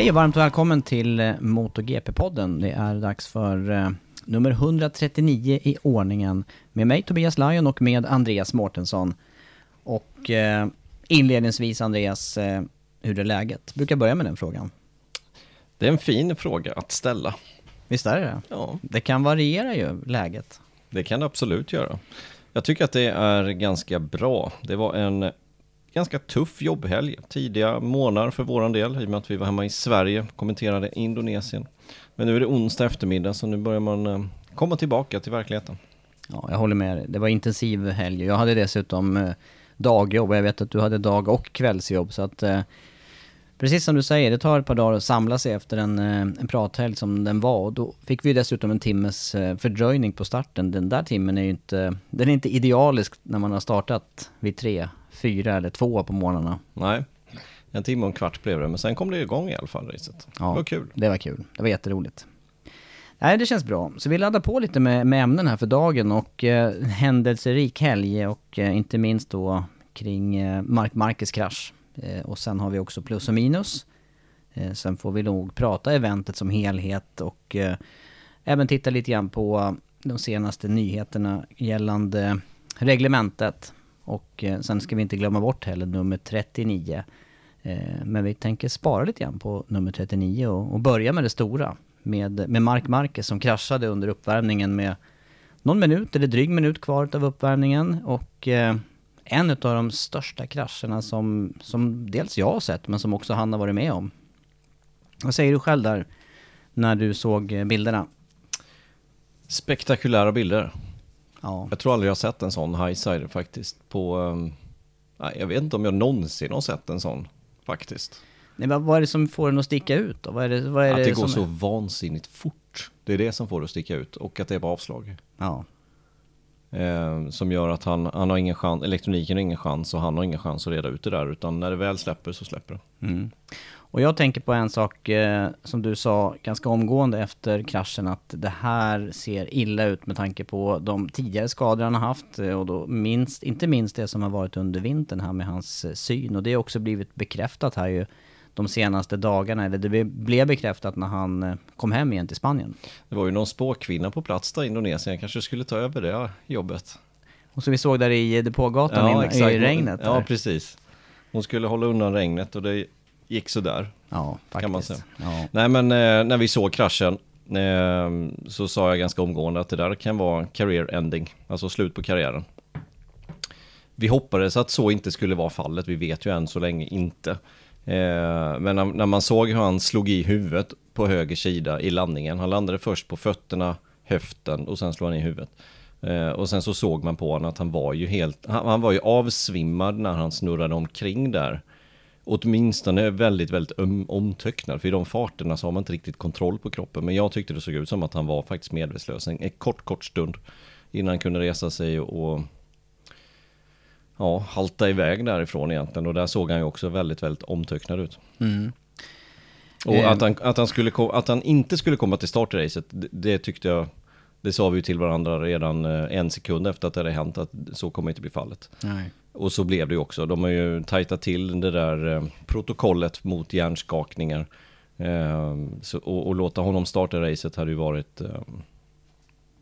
Hej och varmt välkommen till eh, MotoGP-podden. Det är dags för eh, nummer 139 i ordningen med mig Tobias Lajon och med Andreas Mårtensson. Och eh, inledningsvis Andreas, eh, hur är läget? Brukar börja med den frågan. Det är en fin fråga att ställa. Visst är det det? Ja, Det kan variera ju, läget. det kan det absolut göra. Jag tycker att det är ganska bra. Det var en ganska tuff jobbhelg. Tidiga månader för våran del, i och med att vi var hemma i Sverige, kommenterade Indonesien. Men nu är det onsdag eftermiddag, så nu börjar man eh, komma tillbaka till verkligheten. Ja, jag håller med dig. Det var intensiv helg. Jag hade dessutom eh, dagjobb och jag vet att du hade dag och kvällsjobb. Så att, eh, precis som du säger, det tar ett par dagar att samla sig efter en, eh, en prathelg som den var. Och då fick vi dessutom en timmes fördröjning på starten. Den där timmen är ju inte, den är inte idealisk när man har startat vid tre, fyra eller två på morgnarna. Nej, en timme och en kvart blev det, men sen kom det igång i alla fall racet. Ja. Det var kul. Det var kul. Det var jätteroligt. Nej, det känns bra. Så vi laddar på lite med, med ämnen här för dagen och eh, händelserik helg och eh, inte minst då kring eh, Mark Marquez krasch. Eh, och sen har vi också plus och minus. Eh, sen får vi nog prata eventet som helhet och eh, även titta lite grann på de senaste nyheterna gällande reglementet. Och eh, sen ska vi inte glömma bort heller nummer 39. Eh, Men vi tänker spara lite grann på nummer 39 och, och börja med det stora. Med, med Mark Marquez som kraschade under uppvärmningen med någon minut eller dryg minut kvar av uppvärmningen. Och eh, en av de största krascherna som, som dels jag har sett men som också han har varit med om. Vad säger du själv där när du såg eh, bilderna? Spektakulära bilder. Ja, Jag tror aldrig jag har sett en sån highsider faktiskt på... nej, jag vet inte om jag någonsin har sett en sån faktiskt. Nej, vad, vad är det som får den att sticka ut då? Vad är det, vad är Att det går som så vansinnigt fort. Det är det som får det att sticka ut. Och att det är på avslag. Ja, Eh, som gör att han, han har ingen chans, elektroniken har ingen chans och han har ingen chans att reda ut det där. Utan när det väl släpper så släpper det. Mm. Och jag tänker på en sak eh, som du sa ganska omgående efter kraschen att det här ser illa ut med tanke på de tidigare skador han har haft eh, och då minst, inte minst det som har varit under vintern här med hans eh, syn och det har också blivit bekräftat här ju de senaste dagarna, eller det blev bekräftat när han eh, kom hem igen till Spanien. Det var ju någon spåkvinna på plats där i Indonesien. kanske skulle ta över det jobbet. Och så vi såg där i depågatan in, i regnet. Ja, där. precis. Hon skulle hålla undan regnet och det gick sådär. ja faktiskt. kan man säga. Ja. Nej men eh, när vi såg kraschen eh, så sa jag ganska omgående att det där kan vara career ending, alltså slut på karriären. Vi hoppades att så inte skulle vara fallet, vi vet ju än så länge inte. Eh, men när, när man såg hur han slog i huvudet på höger sida i landningen, han landade först på fötterna, höften och sen slog han i huvudet. Eh, och sen så såg man på honom att han var ju helt, han, han var ju avsvimmad när han snurrade omkring där. Åtminstone väldigt, väldigt om, omtöcknad. För i de farterna så har man inte riktigt kontroll på kroppen. Men jag tyckte det såg ut som att han var faktiskt medvetslös en, en kort, kort stund. Innan han kunde resa sig och, ja, halta iväg därifrån egentligen. Och där såg han ju också väldigt, väldigt omtöcknad ut. Mm. Och Eh. att, han, att, han skulle, att han inte skulle komma till startracet, det, det tyckte jag Det sa vi ju till varandra redan eh, en sekund efter att det hade hänt att så kommer inte bli fallet. Nej. Och så blev det ju också. De har ju tajtat till det där eh, protokollet mot hjärnskakningar. Eh, så, och, och låta honom starta racet hade ju varit eh,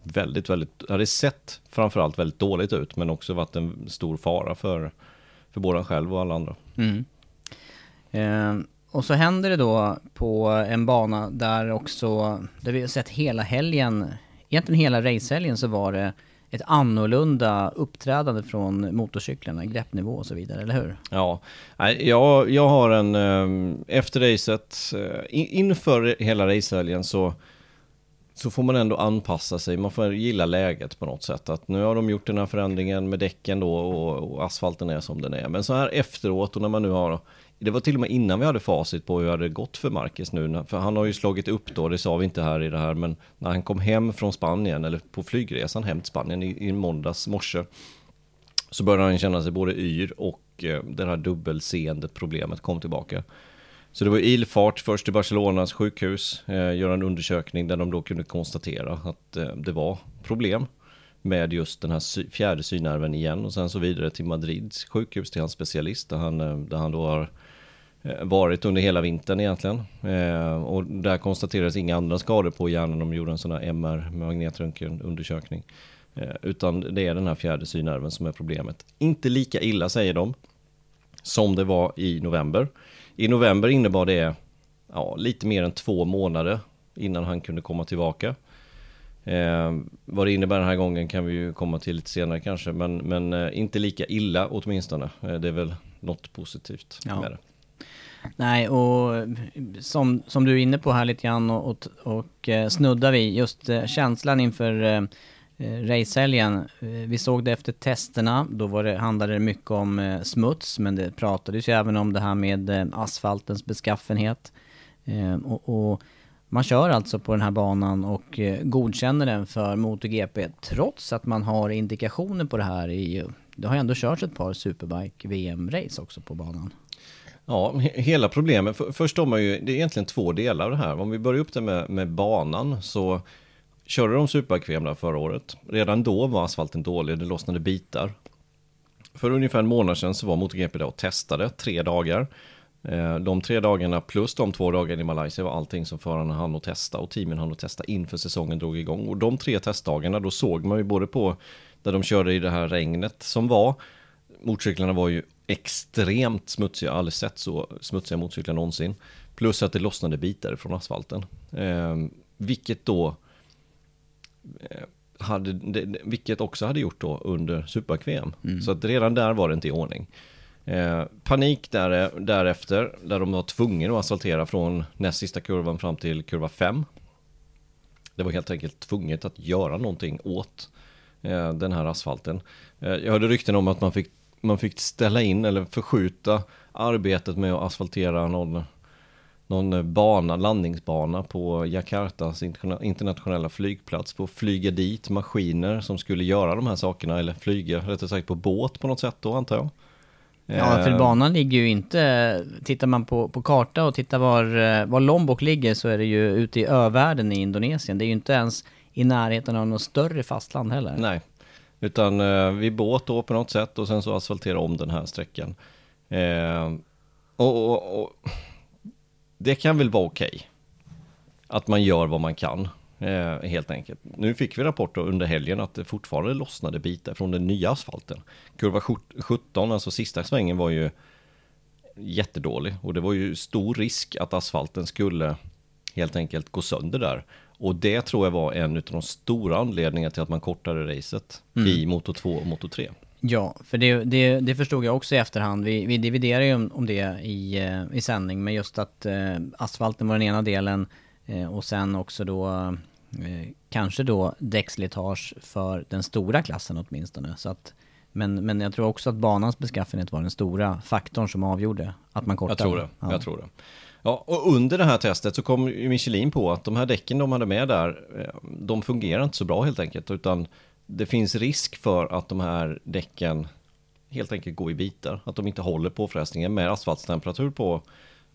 väldigt, väldigt, hade sett framförallt väldigt dåligt ut, men också varit en stor fara för, för både han själv och alla andra. Mm. Eh, och så händer det då på en bana där också, där vi har sett hela helgen, egentligen hela racehelgen så var det ett annorlunda uppträdande från motorcyklarna, greppnivå och så vidare, eller hur? Ja, jag, jag har en, ehm, efter racet, eh, inför hela racehelgen så, så får man ändå anpassa sig, man får gilla läget på något sätt. Att nu har de gjort den här förändringen med däcken då och, och asfalten är som den är. Men så här efteråt och när man nu har, det var till och med innan vi hade facit på hur det hade gått för Marcus nu. För han har ju slagit upp då, det sa vi inte här i det här, men när han kom hem från Spanien, eller på flygresan hem till Spanien i, i måndags morse, så började han känna sig både yr och eh, det här dubbelseende problemet kom tillbaka. Så det var ilfart först till Barcelonas sjukhus, eh, göra en undersökning där de då kunde konstatera att eh, det var problem med just den här sy- fjärde synnerven igen och sen så vidare till Madrids sjukhus till hans specialist där han, eh, där han då har eh, varit under hela vintern egentligen. Eh, och där konstaterades inga andra skador på hjärnan. De gjorde en sån här MR, magnetröntgenundersökning. Eh, utan det är den här fjärde synnerven som är problemet. Inte lika illa säger de som det var i november. I november innebar det ja, lite mer än två månader innan han kunde komma tillbaka. Eh, vad det innebär den här gången kan vi ju komma till lite senare kanske, men, men eh, inte lika illa åtminstone. Eh, det är väl något positivt Ja. med det. Nej, och som, som du är inne på här lite grann och, och, och eh, snuddar vi just eh, känslan inför eh, eh racehelgen. Vi såg det efter testerna, då var det, handlade det mycket om eh, smuts, men det pratades ju även om det här med eh, asfaltens beskaffenhet. Och, och man kör alltså på den här banan och godkänner den för MotoGP trots att man har indikationer på det här i, det har ju ändå körts ett par Superbike VM-race också på banan. Ja, hela problemet, för, först har man ju, det är egentligen två delar av det här. Om vi börjar upp det med, med banan så körde de superkvem där förra året. Redan då var asfalten dålig, det lossnade bitar. För ungefär en månad sedan så var MotoGP där och testade tre dagar. Eh, de tre dagarna plus de två dagarna i Malaysia var allting som förarna hann att testa och teamen hann att testa inför säsongen drog igång. Och de tre testdagarna då såg man ju både på där de körde i det här regnet som var. Motorcyklarna var ju extremt smutsiga, jag har aldrig sett så smutsiga motorcyklar någonsin. Plus att det lossnade bitar från asfalten. Eh, vilket då eh, hade, det, vilket också hade gjort då under Super-VM. Så att redan där var det inte i ordning. Eh, panik där, därefter, där de var tvungna att asfaltera från näst sista kurvan fram till kurva 5. Det var helt enkelt tvunget att göra någonting åt eh, den här asfalten. Eh, jag hörde rykten om att man fick, man fick ställa in eller förskjuta arbetet med att asfaltera någon, någon bana, landningsbana på Jakartas interna- internationella flygplats. På att flyga dit maskiner som skulle göra de här sakerna eller flyga rättare sagt på båt på något sätt då antar jag. Ja, för Eh, banan ligger ju inte... Tittar man på, på karta och tittar var, eh, var Lombok ligger så är det ju ute i övärlden i Indonesien. Det är ju inte ens i närheten av något större fastland heller. Nej, utan eh, vi båt då på något sätt och sen så asfaltera om den här sträckan. Eh, och, och, och det kan väl vara okej. Att man gör vad man kan, eh, helt enkelt. Nu fick vi rapporter under helgen att det fortfarande lossnade bitar från den nya asfalten. Kurva 17, alltså sista svängen var ju jättedålig och det var ju stor risk att asfalten skulle helt enkelt gå sönder där. Och det tror jag var en av de stora anledningarna till att man kortade racet i Moto 2 och Moto 3. Ja, för det, det, det förstod jag också i efterhand. Vi, vi dividerade ju om, om det i, eh, i sändning, men just att eh, asfalten var den ena delen eh, och sen också då eh, kanske då däckslitage för den stora klassen åtminstone. Så att, men, men jag tror också att banans beskaffenhet var den stora faktorn som avgjorde att man Jag kortade. tror det. Ja. Jag tror det. Ja, och under det här testet så kom ju Michelin på att de här däcken de hade med där, eh, de fungerar inte så bra helt enkelt, utan det finns risk för att de här däcken helt enkelt går i bitar, att de inte håller påfrestningen med asfaltstemperatur på.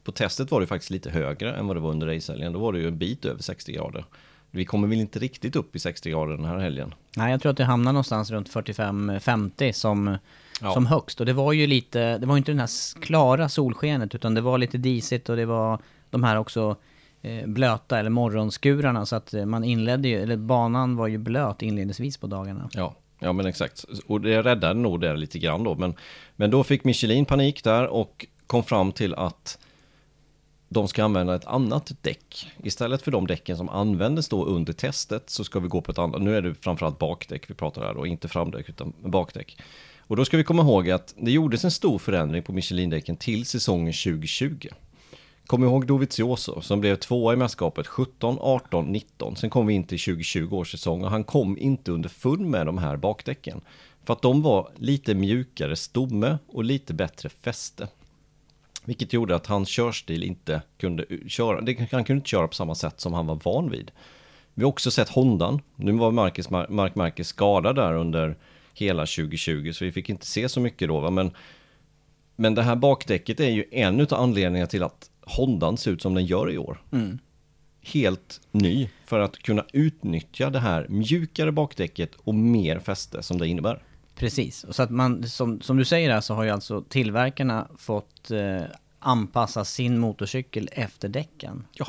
På testet var det faktiskt lite högre än vad det var under racehelgen, då var det ju en bit över 60 grader. vi kommer väl inte riktigt upp i 60 grader den här helgen. Nej, jag tror att det hamnar någonstans runt 45-50 som, Ja. som högst. Och det var ju lite, det var inte den här klara solskenet utan det var lite disigt och det var de här också eh, blöta eller morgonskurarna så att eh, man inledde ju, eller banan var ju blöt inledningsvis på dagarna. Ja, ja men exakt. Och det räddade nog det lite grann då. Men, men då fick Michelin panik där och kom fram till att de ska använda ett annat däck. Istället för de däcken som användes då under testet så ska vi gå på ett annat. Nu är det framförallt bakdäck vi pratar här då, inte framdäck utan bakdäck. Och då ska vi komma ihåg att det gjordes en stor förändring på Michelin-däcken till säsongen 2020. Kom ihåg Dovizioso som blev tvåa i mästerskapet 17, 18, 19. Sen kom vi in till 2020 års säsong och han kom inte under full med de här bakdäcken. För att de var lite mjukare stomme och lite bättre fäste. Vilket gjorde att hans körstil inte kunde köra, han kunde inte köra på samma sätt som han var van vid. Vi har också sett Hondan. Nu var Marcus, Mark Marquez skadad där under hela 2020 så vi fick inte se så mycket då. Va? Men, men det här bakdäcket är ju en av anledningarna till att Hondan ser ut som den gör i år. Helt ny för att kunna utnyttja det här mjukare bakdäcket och mer fäste som det innebär. Precis, och så att man, som, som du säger här så har ju alltså tillverkarna fått eh, anpassa sin motorcykel efter däcken. Ja,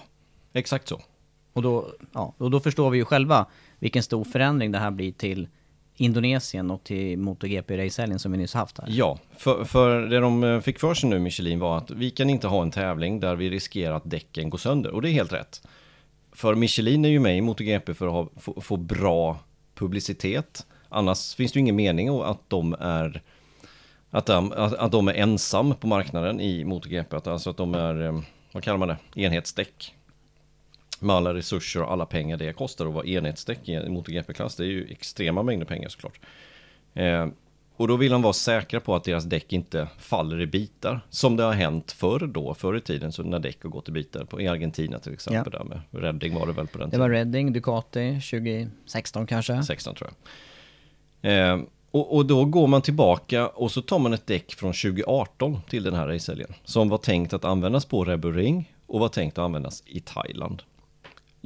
exakt så. Och då, ja, och då förstår vi ju själva vilken stor förändring det här blir till Indonesien och till MotoGP-racehelgen som vi nyss haft här. Ja, för, för det de eh, fick för sig nu, Michelin, var att vi kan inte ha en tävling där vi riskerar att däcken går sönder. Och det är helt rätt. För Michelin är ju med i MotoGP för att ha, få, få bra publicitet. Annars finns det ju ingen mening att de är att de, att, de är ensam på marknaden i MotoGP. Alltså att de är, eh, vad kallar man det, enhetsdäck. Med alla resurser och alla pengar det kostar att vara enhetsdäck i en MotoGP-klass. Det är ju extrema mängder pengar såklart. Eh, och då vill de vara säkra på att deras däck inte faller i bitar. Som det har hänt förr då, förr i tiden, så när däck har gått i bitar. På, I Argentina till exempel, där med Redding var det väl på den Det tiden. var Redding, Ducati, 2016 kanske? 16 tror jag. Eh, och, och då går man tillbaka och så tar man ett däck från 2018 till den här racehelgen. Som var tänkt att användas på Red Bull Ring och var tänkt att användas i Thailand.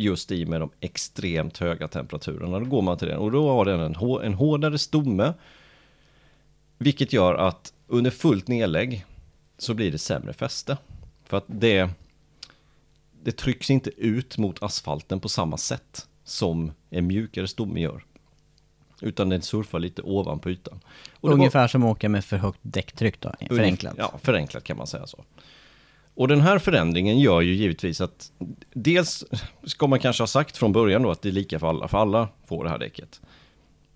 Just i med de extremt höga temperaturerna. Då går man till den och då har den en, en hårdare stomme. Vilket gör att under fullt nedlägg så blir det sämre fäste. För att det, det trycks inte ut mot asfalten på samma sätt som en mjukare stomme gör. Utan den surfar lite ovanpå ytan. Och det var- Ungefär som att åka med för högt däcktryck då, förenklat. Ja, förenklat kan man säga så. Och den här förändringen gör ju givetvis att dels ska man kanske ha sagt från början då att det är lika för alla, för alla får det här däcket.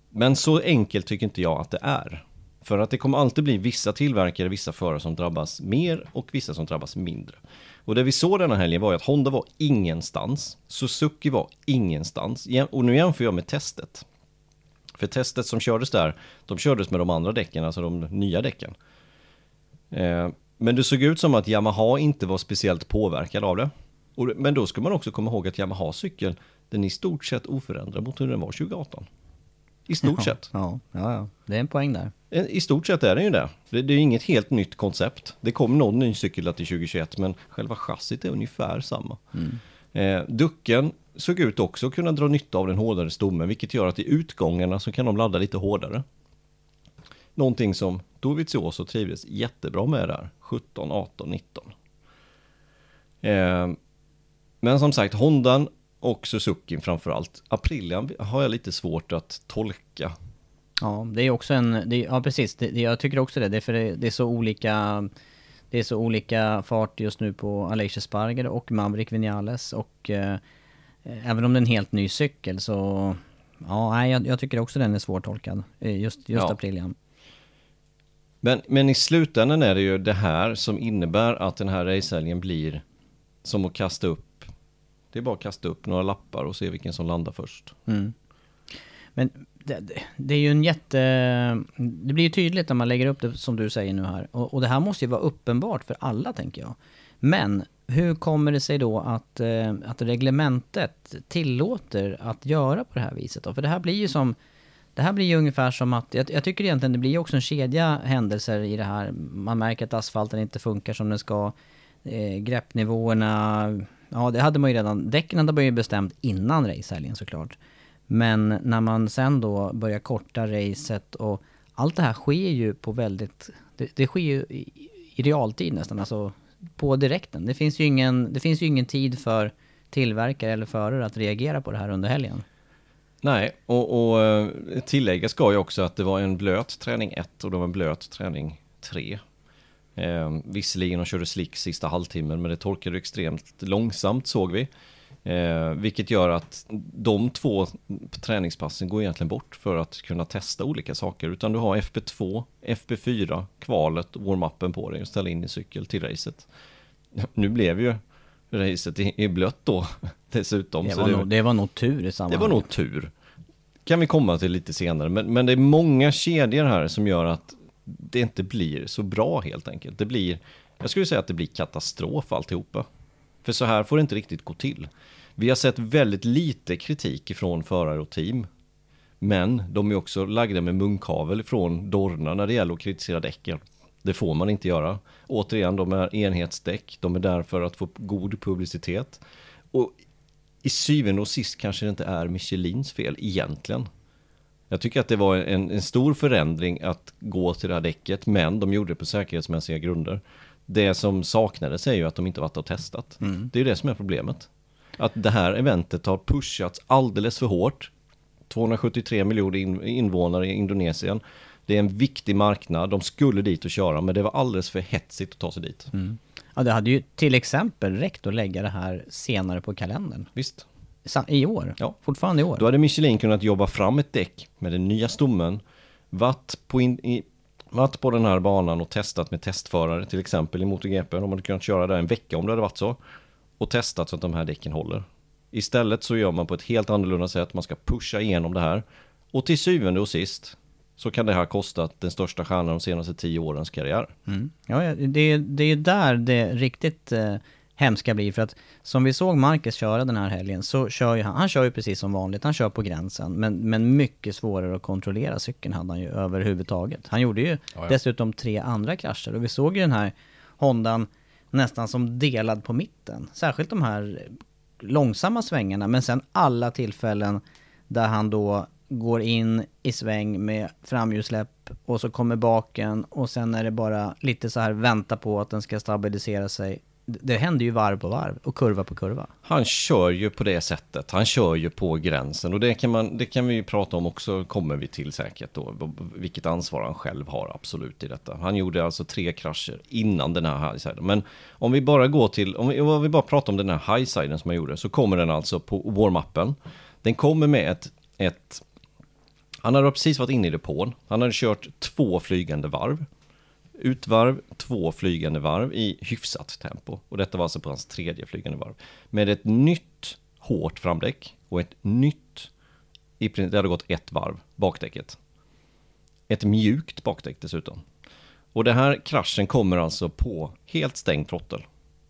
Men så enkelt tycker inte jag att det är. För att det kommer alltid bli vissa tillverkare, vissa förare som drabbas mer och vissa som drabbas mindre. Och det vi såg denna helgen var ju att Honda var ingenstans, Suzuki var ingenstans. Och nu jämför jag med testet. För testet som kördes där, de kördes med de andra däcken, alltså de nya däcken. Eh, men det såg ut som att Yamaha inte var speciellt påverkad av det. Men då ska man också komma ihåg att Yamahas cykel, den är i stort sett oförändrad mot hur den var 2018. I stort ja, sett. Ja, ja, ja, det är en poäng där. Eh, I stort sett är den ju det. det. Det är inget helt nytt koncept. Det kom någon ny cykel till 2021, men själva chassit är ungefär samma. Eh, ducken såg ut också att kunna dra nytta av den hårdare stommen, vilket gör att i utgångarna så kan de ladda lite hårdare. Någonting som Dovizioso trivdes jättebra med där, 17, 18, 19. Eh, men som sagt, Hondan och Suzuki framförallt. Aprilian har jag lite svårt att tolka. Ja, det är också en... Det, ja, precis. Det, det, jag tycker också det. Det är för det, det är så olika... Det är så olika fart just nu på Aleix Sparger och Maverick Vinales och... Eh, även om det är en helt ny cykel så... Ja, nej, jag, jag tycker också den är svårtolkad. Eh, Just, just Ja. Aprilian. Men, men i slutändan är det ju det här som innebär att den här racehelgen blir som att kasta upp. Det är bara att kasta upp några lappar och se vilken som landar först. Mm. Men det, det, är ju en jätte... Det blir ju tydligt när man lägger upp det som du säger nu här. Och, och det här måste ju vara uppenbart för alla tänker jag. Men hur kommer det sig då att, eh, att reglementet tillåter att göra på det här viset då? För det här blir ju som... Det här blir ju ungefär som att, jag, jag tycker egentligen det blir ju också en kedja händelser i det här. Man märker att asfalten inte funkar som den ska. Eh, greppnivåerna Ja, det hade man ju redan, däcken hade man ju bestämt innan racehelgen såklart. Men när man sen då börjar korta racet och allt det här sker ju på väldigt, det, det sker ju i, i realtid nästan, alltså på direkten. Det finns ju ingen, det finns ju ingen tid för tillverkare eller förare att reagera på det här under helgen. Nej, och, och eh, tillägga ska ju också att det var en blöt träning 1 och det var en blöt träning 3. Eh, visserligen de körde slick sista halvtimmen men det torkade extremt långsamt såg vi. Eh, vilket gör att de två träningspassen går egentligen bort för att kunna testa olika saker. Utan du har FP2, FP4, kvalet, warm-upen på dig och ställa in i cykel till racet. Nu blev ju racet i, i blött då dessutom. Det var, nog, det var nog tur i sammanhanget. Det var nog tur. Kan vi komma till lite senare. Men, men det är många kedjor här som gör att det inte blir så bra helt enkelt. Det blir, jag skulle säga att det blir katastrof alltihopa. För så här får det inte riktigt gå till. Vi har sett väldigt lite kritik ifrån förare och team. Men de är också lagda med munkavel från Dorna när det gäller att kritisera däcken. Det får man inte göra. Återigen, de är enhetsdäck. De är där för att få god publicitet. Och i syvende och sist kanske det inte är Michelins fel egentligen. Jag tycker att det var en, en, stor förändring att gå till det här däcket, men de gjorde det på säkerhetsmässiga grunder. Det som saknades är ju att de inte varit och testat. Mm. Det är det som är problemet. Att det här eventet har pushats alldeles för hårt. 273 miljoner invånare i Indonesien. Det är en viktig marknad, de skulle dit och köra, men det var alldeles för hetsigt att ta sig dit. Mm. Ja, det hade ju till exempel räckt att lägga det här senare på kalendern. Visst. I år? Ja. Fortfarande i år? Då hade Michelin kunnat jobba fram ett däck med den nya stommen, varit på, in, i, varit på den här banan och testat med testförare till exempel i MotoGP. De hade kunnat köra där en vecka om det hade varit så. Och testat så att de här däcken håller. Istället så gör man på ett helt annorlunda sätt. Man ska pusha igenom det här. Och till syvende och sist så kan det här kosta den största stjärnan de senaste tio årens karriär. Mm. Ja, det, det är där det riktigt eh, hemska blir. För att som vi såg Marcus köra den här helgen så kör ju han, han kör ju precis som vanligt, han kör på gränsen. Men, men mycket svårare att kontrollera cykeln hade han ju överhuvudtaget. Han gjorde ju ja, ja. dessutom tre andra krascher och vi såg ju den här Hondan nästan som delad på mitten. Särskilt de här långsamma svängarna men sen alla tillfällen där han då går in i sväng med framhjulsläpp och så kommer baken och sen är det bara lite så här vänta på att den ska stabilisera sig. Det händer ju varv på varv och kurva på kurva. Han kör ju på det sättet. Han kör ju på gränsen och det kan, man, det kan vi ju prata om också, kommer vi till säkert då. Vilket ansvar han själv har absolut i detta. Han gjorde alltså tre krascher innan den här highsiden. Men om vi bara går till, om vi, om vi bara pratar om den här highsiden som han gjorde, så kommer den alltså på warm-upen. Den kommer med ett, ett han hade precis varit inne i depån. Han hade kört två flygande varv. Utvarv, två flygande varv i hyfsat tempo. Och detta var alltså på hans tredje flygande varv. Med ett nytt hårt framdäck och ett nytt, det hade gått ett varv, bakdäcket. Ett mjukt bakdäck dessutom. Och den här kraschen kommer alltså på helt stängd trottel.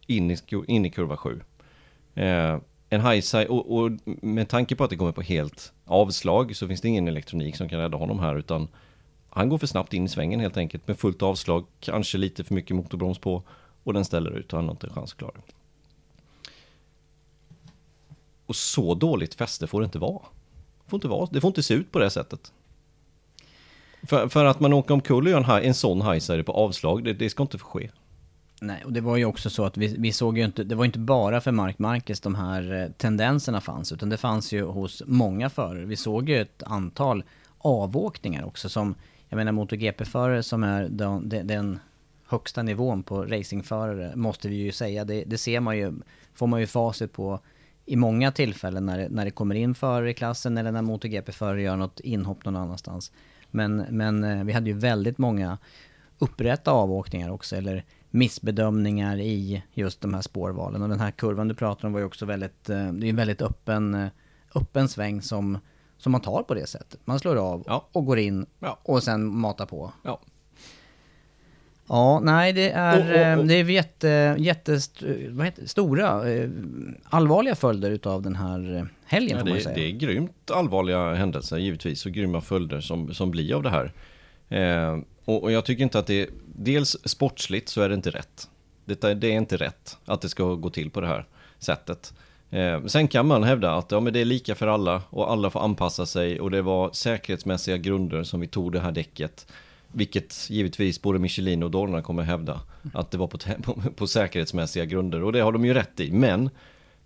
In i, in i kurva 7. Eh, en high och, och med tanke på att det kommer på helt avslag så finns det ingen elektronik som kan rädda honom här utan han går för snabbt in i svängen helt enkelt med fullt avslag, kanske lite för mycket motorbroms på och den ställer ut och han har inte en chans att klara det. Och så dåligt fäste får det inte vara. Det får inte, vara. Det får inte se ut på det sättet. För, för att man åker omkull och gör en, en sån highsider på avslag, det, det ska inte få ske. Nej, och det var ju också så att vi, vi såg ju inte, det var inte bara för Mark Marquez de här eh, tendenserna fanns, utan det fanns ju hos många förare. Vi såg ju ett antal avåkningar också som, jag menar MotoGP-förare som är den, den högsta nivån på racingförare, måste vi ju säga. Det, det ser man ju, får man ju facit på i många tillfällen när det, när det kommer in förare i klassen eller när MotoGP-förare gör något inhopp någon annanstans. Men, men eh, vi hade ju väldigt många upprätta avåkningar också, eller missbedömningar i just de här spårvalen. Och den här kurvan du pratar om var ju också väldigt, eh, det är en väldigt öppen, eh, öppen sväng som, som man tar på det sättet. Man slår av ja. och går in ja. och sen matar på. Ja. Ja, nej det är, oh, oh, oh. det är jätte, jättest, vad heter, stora, allvarliga följder utav den här helgen ja, får man det, säga. Det är grymt allvarliga händelser givetvis och grymma följder som, som blir av det här. Eh, och, och, jag tycker inte att det, dels sportsligt så är det inte rätt. Det, det är inte rätt att det ska gå till på det här. sättet. Eh, sen kan man hävda att ja, men det är lika för alla och alla får anpassa sig och det var säkerhetsmässiga grunder som vi tog det här däcket. Vilket givetvis både Michelin och Dorna kommer hävda att det var på, på, på säkerhetsmässiga grunder och det har de ju rätt i. Men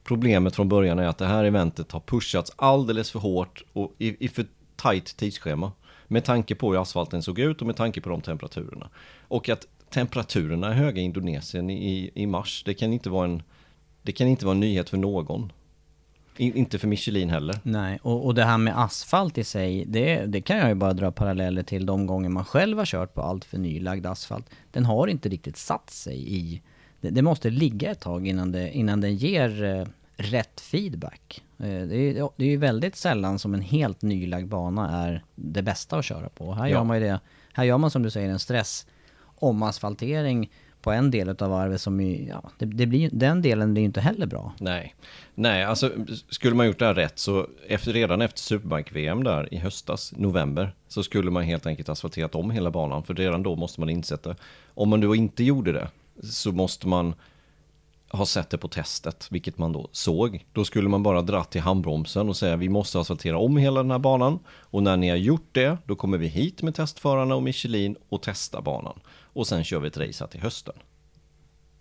problemet från början är att det här eventet har pushats alldeles för hårt och i, i för tajt tidsschema. Med tanke på hur asfalten såg ut och med tanke på de temperaturerna. Och att temperaturerna är höga i Indonesien i, i mars, det kan inte vara en det kan inte vara en nyhet för någon. In, inte för Michelin heller. Nej, och, och det här med asfalt i sig, det, det kan jag ju bara dra paralleller till de gånger man själv har kört på allt för nylagd asfalt. Den har inte riktigt satt sig i... Det, det måste ligga ett tag innan, det, innan den ger eh, rätt feedback. Eh, det, är, det är ju väldigt sällan som en helt nylagd bana är det bästa att köra på. Här ja. gör man ju det, här gör man som du säger en stress omasfaltering på en del av varvet som ju, ja, det, det, blir, den delen blir ju inte heller bra. Nej, nej, alltså skulle man gjort det här rätt så efter, redan efter Superbike-VM där i höstas, november, så skulle man helt enkelt asfalterat om hela banan. För redan då måste man insätta, om man då inte gjorde det, så måste man ha sett det på testet, vilket man då såg. Då skulle man bara dra till handbromsen och säga vi måste asfaltera om hela den här banan. Och när ni har gjort det, då kommer vi hit med testförarna och Michelin och testa banan och sen kör vi ett race här till hösten.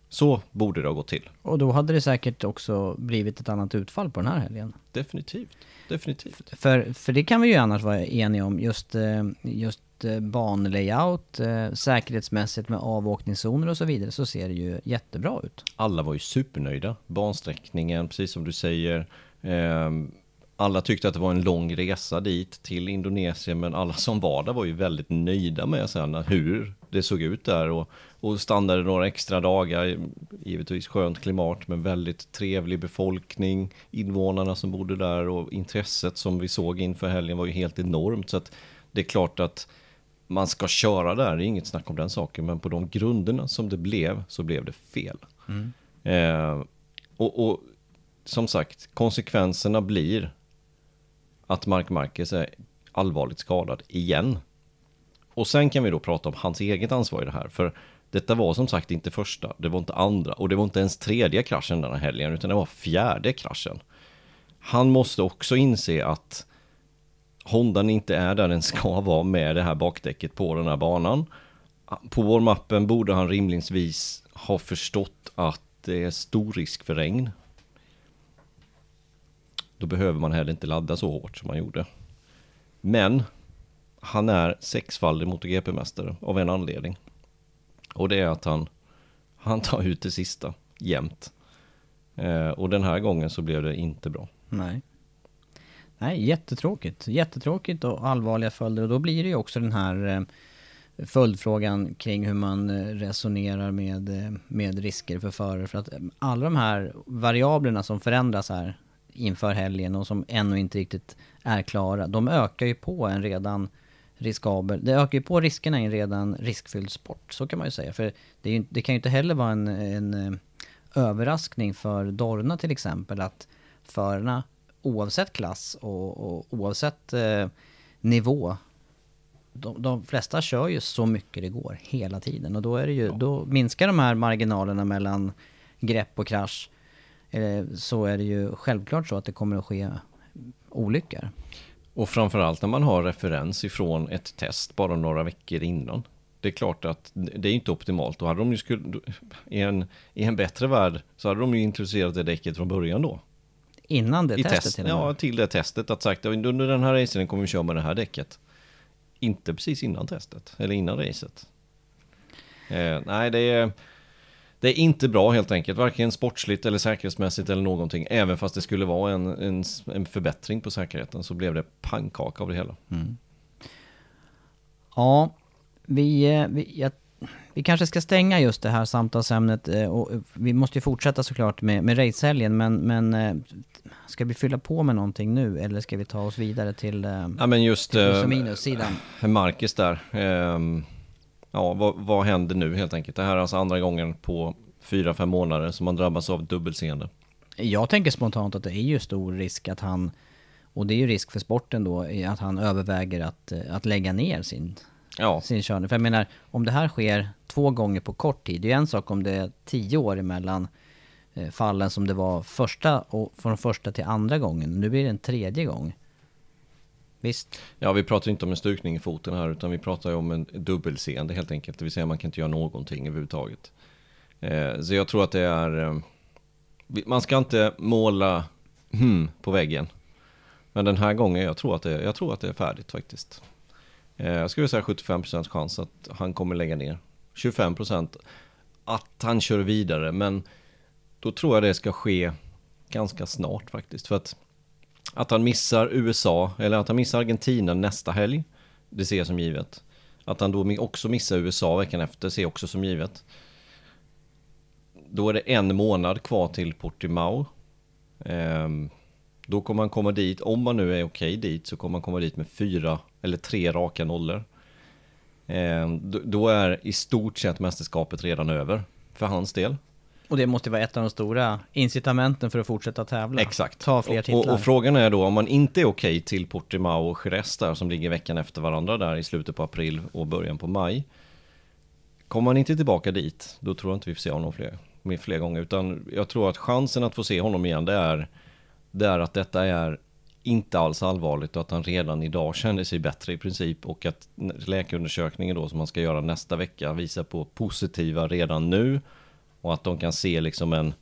Så borde det ha gått till. Och då hade det säkert också blivit ett annat utfall på den här helgen. Definitivt, definitivt. För, för det kan vi ju annars vara eniga om, just, eh, just Eh, banlayout, eh, säkerhetsmässigt med avåkningszoner och så vidare, så ser det ju jättebra ut. Alla var ju supernöjda. Bansträckningen, precis som du säger. Ehm, alla tyckte att det var en lång resa dit till Indonesien, men alla som var där var ju väldigt nöjda med sen hur det såg ut där och, och stannade några extra dagar. Givetvis skönt klimat, men väldigt trevlig befolkning. Invånarna som bodde där och intresset som vi såg inför helgen var ju helt enormt. Så att det är klart att man ska köra där, det är inget snack om den saken, men på de grunderna som det blev så blev det fel. Mm. Eh, och, och som sagt, konsekvenserna blir att Mark Marquez är allvarligt skadad igen. Och sen kan vi då prata om hans eget ansvar i det här. För detta var som sagt inte första, det var inte andra och det var inte ens tredje kraschen den här helgen, utan det var fjärde kraschen. Han måste också inse att Hondan inte är där den ska vara med det här bakdäcket på den här banan. På vår mappen borde han rimligtvis ha förstått att det är stor risk för regn då behöver man heller inte ladda så hårt som man gjorde. Men han är sexfaldig MotoGP-mästare av en anledning. Och det är att han, han tar ut det sista jämt. Eh, och den här gången så blev det inte bra. Nej. Nej, jättetråkigt. Jättetråkigt och allvarliga följder. Och då blir det ju också den här eh, följdfrågan kring hur man eh, resonerar med, eh, med risker för förare. För att alla de här variablerna som förändras här inför helgen och som ännu inte riktigt är klara. De ökar ju på en redan riskabel... Det ökar ju på riskerna i en redan riskfylld sport, så kan man ju säga. För det, ju, det kan ju inte heller vara en, en överraskning för Dorna till exempel att förarna oavsett klass och, och oavsett eh, nivå de, de, flesta kör ju så mycket det går hela tiden och då, är det ju, ja. då minskar de här marginalerna mellan grepp och krasch Eh, så är det ju självklart så att det kommer att ske olyckor. Och framförallt när man har referens ifrån ett test bara några veckor innan. Det är klart att det är inte optimalt. Då hade de ju skulle, i, en, I en bättre värld så hade de ju introducerat det däcket från början då. Innan det I testet test, till Ja, till det testet. Att sagt under den här racen kommer vi köra med det här däcket. Inte precis innan testet, eller innan racet. Eh, nej, det är det är inte bra helt enkelt, varken sportsligt eller säkerhetsmässigt eller någonting. Även fast det skulle vara en, en, en förbättring på säkerheten så blev det pannkaka av det hela. Mm. Ja, vi, eh, vi, jag, vi kanske ska stänga just det här samtalsämnet. Eh, och vi måste ju fortsätta såklart med, med racehelgen, men, men eh, ska vi fylla på med någonting nu eller ska vi ta oss vidare till, ja, men just, till minussidan? Marcus där. Um ja, vad, vad händer nu helt enkelt? Det här är alltså andra gången på fyra, fem månader som man drabbas av dubbelseende. Jag tänker spontant att det är ju stor risk att han, och det är ju risk för sporten då, att han överväger att, att lägga ner sin, ja. sin körning. För jag menar, om det här sker två gånger på kort tid, det är en sak om det är tio år emellan eh, fallen som det var första och från första till andra gången. Nu blir det en tredje gång. Visst? Ja, vi pratar inte om en stukning i foten här, utan vi pratar ju om en dubbelseende helt enkelt. Det vill säga man kan inte göra någonting överhuvudtaget. Eh, så jag tror att det är... Eh, man ska inte måla hmm på väggen. Men den här gången, jag tror att det, jag tror att det är färdigt faktiskt. Eh, jag skulle säga 75% chans att han kommer lägga ner. 25% att han kör vidare, men då tror jag det ska ske ganska snart faktiskt. För att, att han missar USA, eller att han missar Argentina nästa helg, det ser jag som givet. Att han då också missar USA veckan efter ser jag också som givet. Då är det en månad kvar till Portimao. Um, då kommer man komma dit, om man nu är okej dit, så kommer man komma dit med fyra eller tre raka nollor. Eh, då är i stort sett mästerskapet redan över för hans del. Och det måste vara ett av de stora incitamenten för att fortsätta tävla. Exakt. Ta fler titlar. Och, och, frågan är då om man inte är okej till Portimao och Jerez där som ligger veckan efter varandra där i slutet på april och början på maj. Kommer man inte tillbaka dit, då tror jag inte vi får se honom fler, fler gånger. Utan jag tror att chansen att få se honom igen det är det är att detta är inte alls allvarligt och att han redan idag känner sig bättre i princip och att läkarundersökningen då som man ska göra nästa vecka visar på positiva redan nu och att de kan se liksom en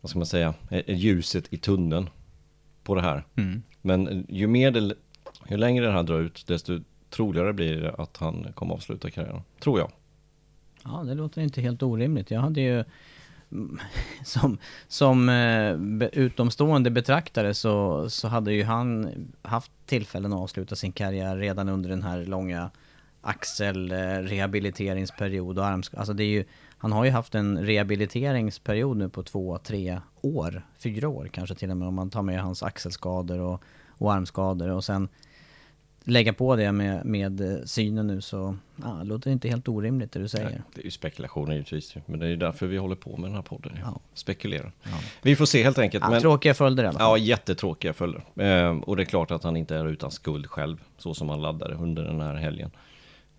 vad ska man säga, ljuset i tunneln på det här. Mm. Men ju mer det, ju längre det här drar ut desto troligare blir det att han kommer att avsluta karriären. Tror jag. Ja, det låter inte helt orimligt. Jag hade ju som, som eh, utomstående betraktare så, så hade ju han haft tillfällen att avsluta sin karriär redan under den här långa axelrehabiliteringsperiod eh, och armskada. Alltså det är ju, han har ju haft en rehabiliteringsperiod nu på två, tre år, fyra år kanske till och med om man tar med hans axelskador och, och armskador och sen lägga på det med, med eh, synen nu så ja, det låter inte helt orimligt det du säger. Nej, det är ju spekulationer givetvis, men det är ju därför vi håller på med den här podden. Ja. Spekulerar. Ja. Vi får se helt enkelt. Ja, men, tråkiga följder i alla fall. Ja, jättetråkiga följder. Eh, och det är klart att han inte är utan skuld själv, så som han laddade under den här helgen.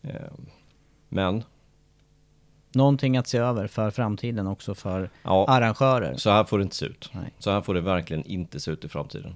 Eh, men Någonting att se över för framtiden också för ja, arrangörer. Så här får det inte se ut. Nej. Så här får det verkligen inte se ut i framtiden.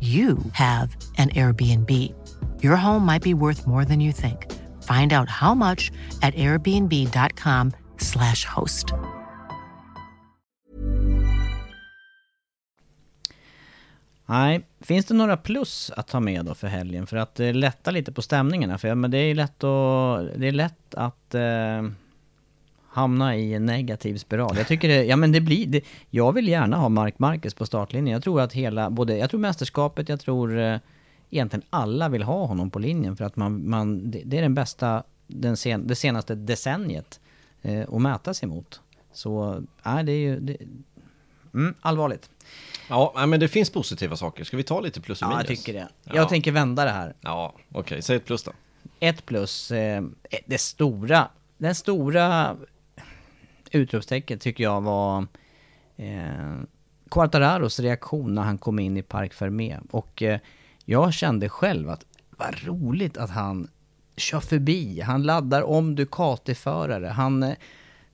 you have an Airbnb. Your home might be worth more than you think. Find out how much at airbnb.com slash host. Nej, finns det några plus att ta med då för helgen? För att eh, lätta lite på stämningarna. För ja, men det är lätt att, det är lätt att eh, hamna i en negativ spiral. Jag tycker det, ja men det blir, det, jag vill gärna ha Mark Marquez på startlinjen. Jag tror att hela, både, jag tror mästerskapet, jag tror eh, egentligen alla vill ha honom på linjen för att man, man det, det är den bästa, den sen, det senaste decenniet eh, att mäta sig mot. Så, nej det är ju, det, mm, allvarligt. Ja, men det finns positiva saker. Ska vi ta lite plus och minus? Ja, jag tycker det. Jag ja. tänker vända det här. Ja, okej. Okay. Säg ett plus då. Ett plus, eh, det stora, den stora utropstecken tycker jag var eh, Quartararos reaktion när han kom in i Parc Fermé. Och eh, jag kände själv att vad roligt att han kör förbi. Han laddar om Ducati-förare. Han eh,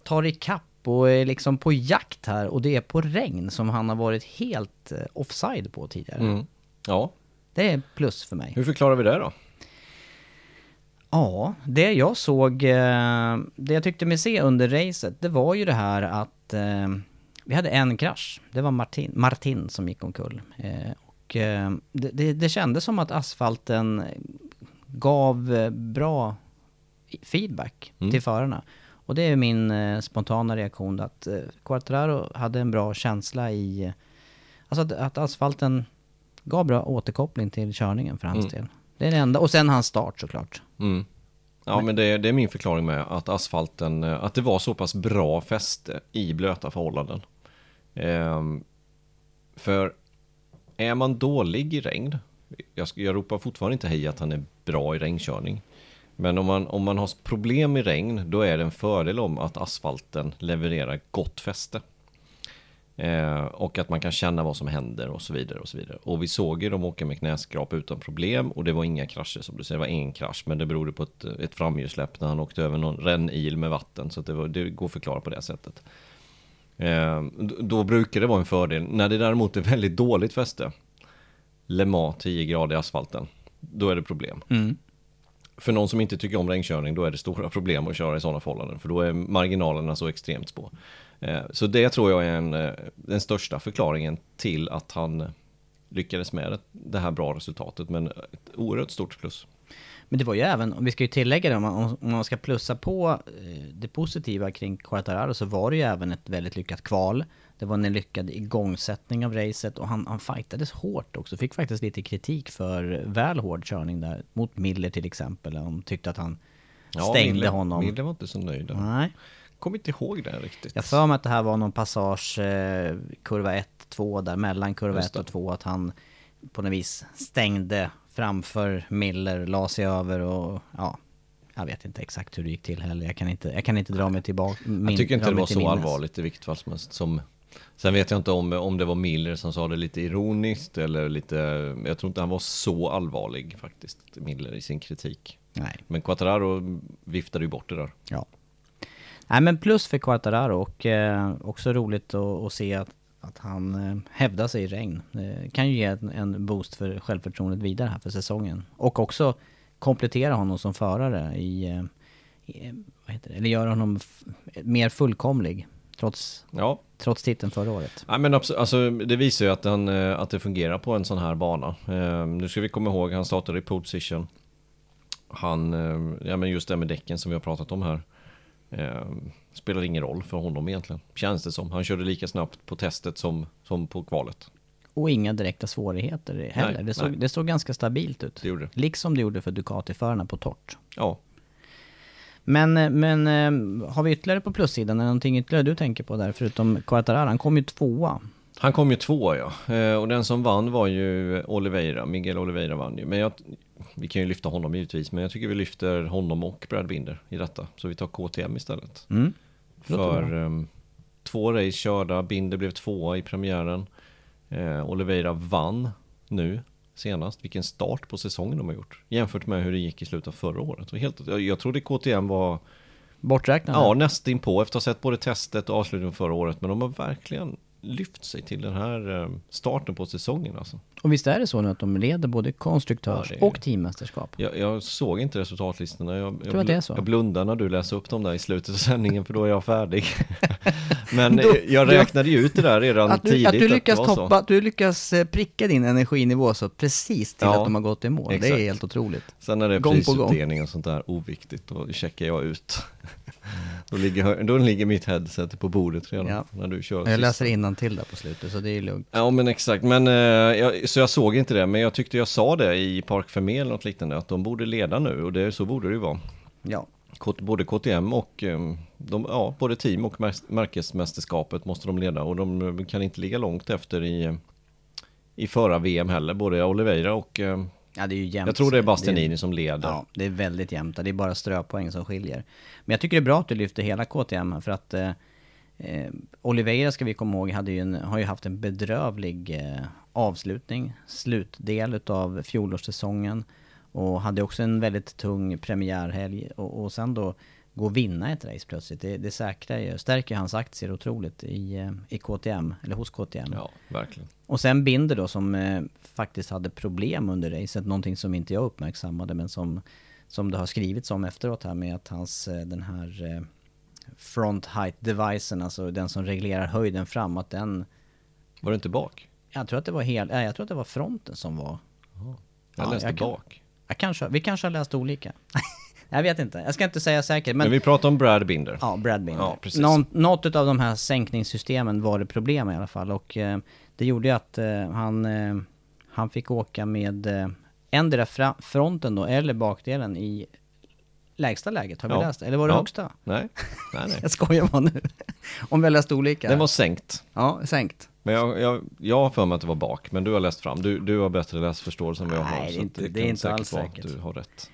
tar ikapp och är liksom på jakt här. Och det är på regn som han har varit helt eh, offside på tidigare. Mm. Ja, Det är plus för mig. hur förklarar vi det då? Ja, det jag såg, eh, det jag tyckte mig se under racet, det var ju det här att eh, vi hade en krasch. Det var Martin, Martin som gick omkull. Eh, och det, det, det kändes som att asfalten gav bra feedback Mm. till förarna. Och det är min spontana reaktion att Quartararo hade en bra känsla i... Alltså att, att asfalten gav bra återkoppling till körningen för hans Mm. del. Det är det enda. Och sen hans start såklart. Mm. Ja, men det, det är min förklaring med att asfalten, eh, att det var så pass bra fäste i blöta förhållanden. Ehm, för är man dålig i regn, jag, jag ropar fortfarande inte hej att han är bra i regnkörning. Men om man, om man har problem i regn, då är det en fördel om att asfalten levererar gott fäste. Eh, och att man kan känna vad som händer och så vidare och så vidare. Och vi såg ju dem åka med knäskrap utan problem och det var inga krascher som du säger, det var en krasch men det berodde på ett, ett framhjulssläpp när han åkte över någon rännil med vatten så det, var, det går att förklara på det sättet. Eh, då brukar det vara en fördel. När det däremot är väldigt dåligt fäste, Le Mans 10 grader i asfalten, då är det problem. För någon som inte tycker om regnkörning, då är det stora problem att köra i sådana förhållanden. För då är marginalerna så extremt små. Eh, Så det tror jag är en, eh, den största förklaringen till att han lyckades med det- här bra resultatet. Men ett oerhört stort plus. Men det var ju även, och vi ska ju tillägga det, om man, om man ska plussa på eh, det positiva kring Quartararo så var det ju även ett väldigt lyckat kval. Det var en lyckad igångsättning av racet och han, han fightades hårt också. Fick faktiskt lite kritik för väl hård körning där. Mot Miller till exempel. De tyckte att han stängde Miller, honom. Miller var inte så nöjd. där. Nej. Kommer inte ihåg det riktigt. Jag för mig att det här var någon passage, eh, kurva 1-2 där, mellan kurva Just 1 det. och 2, att han på något vis stängde framför Miller, la sig över och ja, jag vet inte exakt hur det gick till heller. Jag kan inte, jag kan inte dra mig tillbaka. Min, jag tycker inte det var så minnes. allvarligt i vilket fall som helst. Som, sen vet jag inte om, om det var Miller som sa det lite ironiskt eller lite... Jag tror inte han var så allvarlig faktiskt, Miller, i sin kritik. Nej, Men Quattararo viftade ju bort det där. ja. Nej men plus för Quartararo och eh, också roligt att, att se att, att han eh, hävdar sig i regn. Eh, kan ju ge en, en boost för självförtroendet vidare här för säsongen. Och också komplettera honom som förare i, eh, i vad heter det? eller göra honom mer fullkomlig. Trots, Ja, trots titeln förra året. Nej, men alltså, det visar ju att, han, eh, att det fungerar på en sån här bana. Eh, nu ska vi komma ihåg, han startade i pole position. Han, eh, ja men just det med däcken som vi har pratat om här. Eh, spelar ingen roll för honom egentligen, känns det som. Han körde lika snabbt på testet som, som på kvalet. Och inga direkta svårigheter heller. Nej, det, såg, nej. det såg ganska stabilt ut. Det gjorde. Liksom det gjorde för Ducati-förarna på torrt. Ja, Men, eh, men eh, har vi ytterligare på plussidan? Är det någonting ytterligare du tänker på där? Förutom Quartararo, han kom ju tvåa. Han kom ju tvåa ja. Eh, och den som vann var ju Oliveira, Miguel Oliveira vann ju. Men jag, vi kan ju lyfta honom givetvis, men jag tycker vi lyfter honom och Brad Binder i detta. Så vi tar KTM istället. Mm. För um, två race körda, Binder blev tvåa i premiären. Eh, Oliveira vann nu senast. Vilken start på säsongen de har gjort. Jämfört med hur det gick i slutet av förra året. Och helt, jag, jag trodde KTM var Borträknad? ja, nästan på efter att ha sett både testet och avslutningen förra året. Men de har verkligen lyft sig till den här eh, starten på säsongen alltså. Och visst är det så nu att de leder både konstruktörs Ja, det är- och teammästerskap? Jag, jag såg inte resultatlistorna. Jag, jag, att det är så. jag blundar när du läser upp dem där i slutet av sändningen för då är jag färdig. Men Då- eh, jag räknade ju ut det där redan Att du, tidigt. att du lyckas det så. toppa, att du lyckas pricka din energinivå så precis till Ja, att de har gått i mål. Det exakt. är helt otroligt. Sen det är på gång. prisutdelning och sånt där oviktigt, då checkar jag ut. då, ligger, då ligger mitt headset på bordet redan Ja. när du kör Jag läser innantill där på slutet så det är lugnt. Ja men exakt, men, eh, jag, så jag såg inte det, men jag tyckte jag sa det i Park Fermé eller något liknande, att de borde leda nu och det, så borde det ju vara. Ja. Både KTM och eh, de, ja, både team och mär- märkesmästerskapet måste de leda och de eh, kan inte ligga långt efter i, i förra VM heller, både Oliveira och eh, ja, det är ju jämnt. jag tror det är Det Bastianini som leder. Ja, det är väldigt jämnt. Det är bara ströpoäng som skiljer. Men jag tycker det är bra att du lyfter hela KTM för att eh, Eh, Oliveira ska vi komma ihåg hade ju en, har ju haft en bedrövlig eh, avslutning, slutdel utav fjolårssäsongen. Och hade också en väldigt tung premiärhelg och, och sen då gå och vinna ett race plötsligt. Det, det säkrar ju, stärker hans aktier otroligt i, eh, i KTM, eller hos KTM. Ja, verkligen. Och sen Binder då som eh, faktiskt hade problem under racet, någonting som inte jag uppmärksammade men som, som det har skrivits om efteråt här med att hans, eh, den här eh, front height devicen, alltså den som reglerar höjden fram, att den... Var det inte bak? Jag tror att det var hel, nej, jag tror att det var fronten som var... Jag Ja, läste jag kan- bak. Jag kanske, vi kanske har läst olika. jag vet inte, jag ska inte säga säkert Men, men... vi pratar om Brad Binder. Ja, Brad Binder. Ja, precis. Någon, något av de här sänkningssystemen var det problem i alla fall och eh, det gjorde ju att eh, han, eh, han fick åka med eh, endera fra, fronten då eller bakdelen i lägsta läget. Har vi Ja. läst Eller var det Ja. högsta? Nej, nej, nej. Jag skojar bara nu. Om vi har läst olika. Den var sänkt. Ja, sänkt. Men jag, jag, jag har för mig att det var bak, men du har läst fram. Du, du har bättre läsförståelse än vad jag har. Nej, det är inte- det är inte alls säkert. att Du har rätt.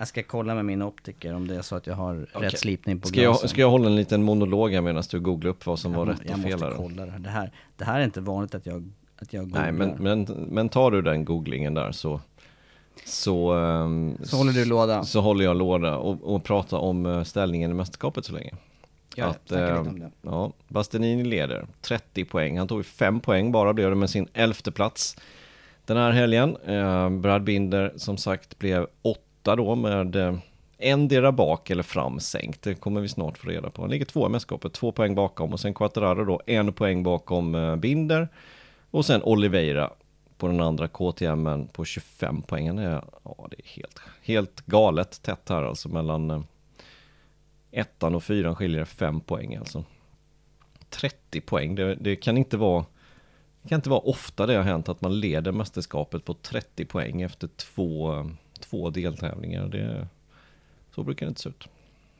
Jag ska kolla med min optiker om det är så att jag har Okej. rätt slipning på Ska glasen. jag, ska jag hålla en liten monolog här medan du googlar upp vad som var jag, rätt jag och fel måste här? kolla det här. det här. Det här är inte vanligt att jag, att jag googlar. Nej, men, men, men tar du den googlingen där så... Så, ehm, Så håller du låda. Så håller jag låda och, och pratar om eh, ställningen i mästerskapet så länge. Det. att, eh, lite om det. ja, Bastianini leder 30 poäng. Han tog ju 5 poäng bara blev det med sin elfte plats den här helgen. Eh, Brad Binder som sagt blev åtta då med eh, endera bak eller fram sänkt. Det kommer vi snart få reda på. Han ligger två i mästerskapet, två poäng bakom och sen Quattararo då en poäng bakom eh, Binder. Och sen Oliveira på den andra KTM på 25 poäng. Är, ja, det är helt, helt galet tätt här alltså mellan eh, ettan och fyran skiljer det fem poäng alltså. 30 poäng, det, det kan inte vara det kan inte vara ofta det har hänt att man leder mästerskapet på 30 poäng efter två, eh, två deltävlingar. Det, så brukar det inte se ut.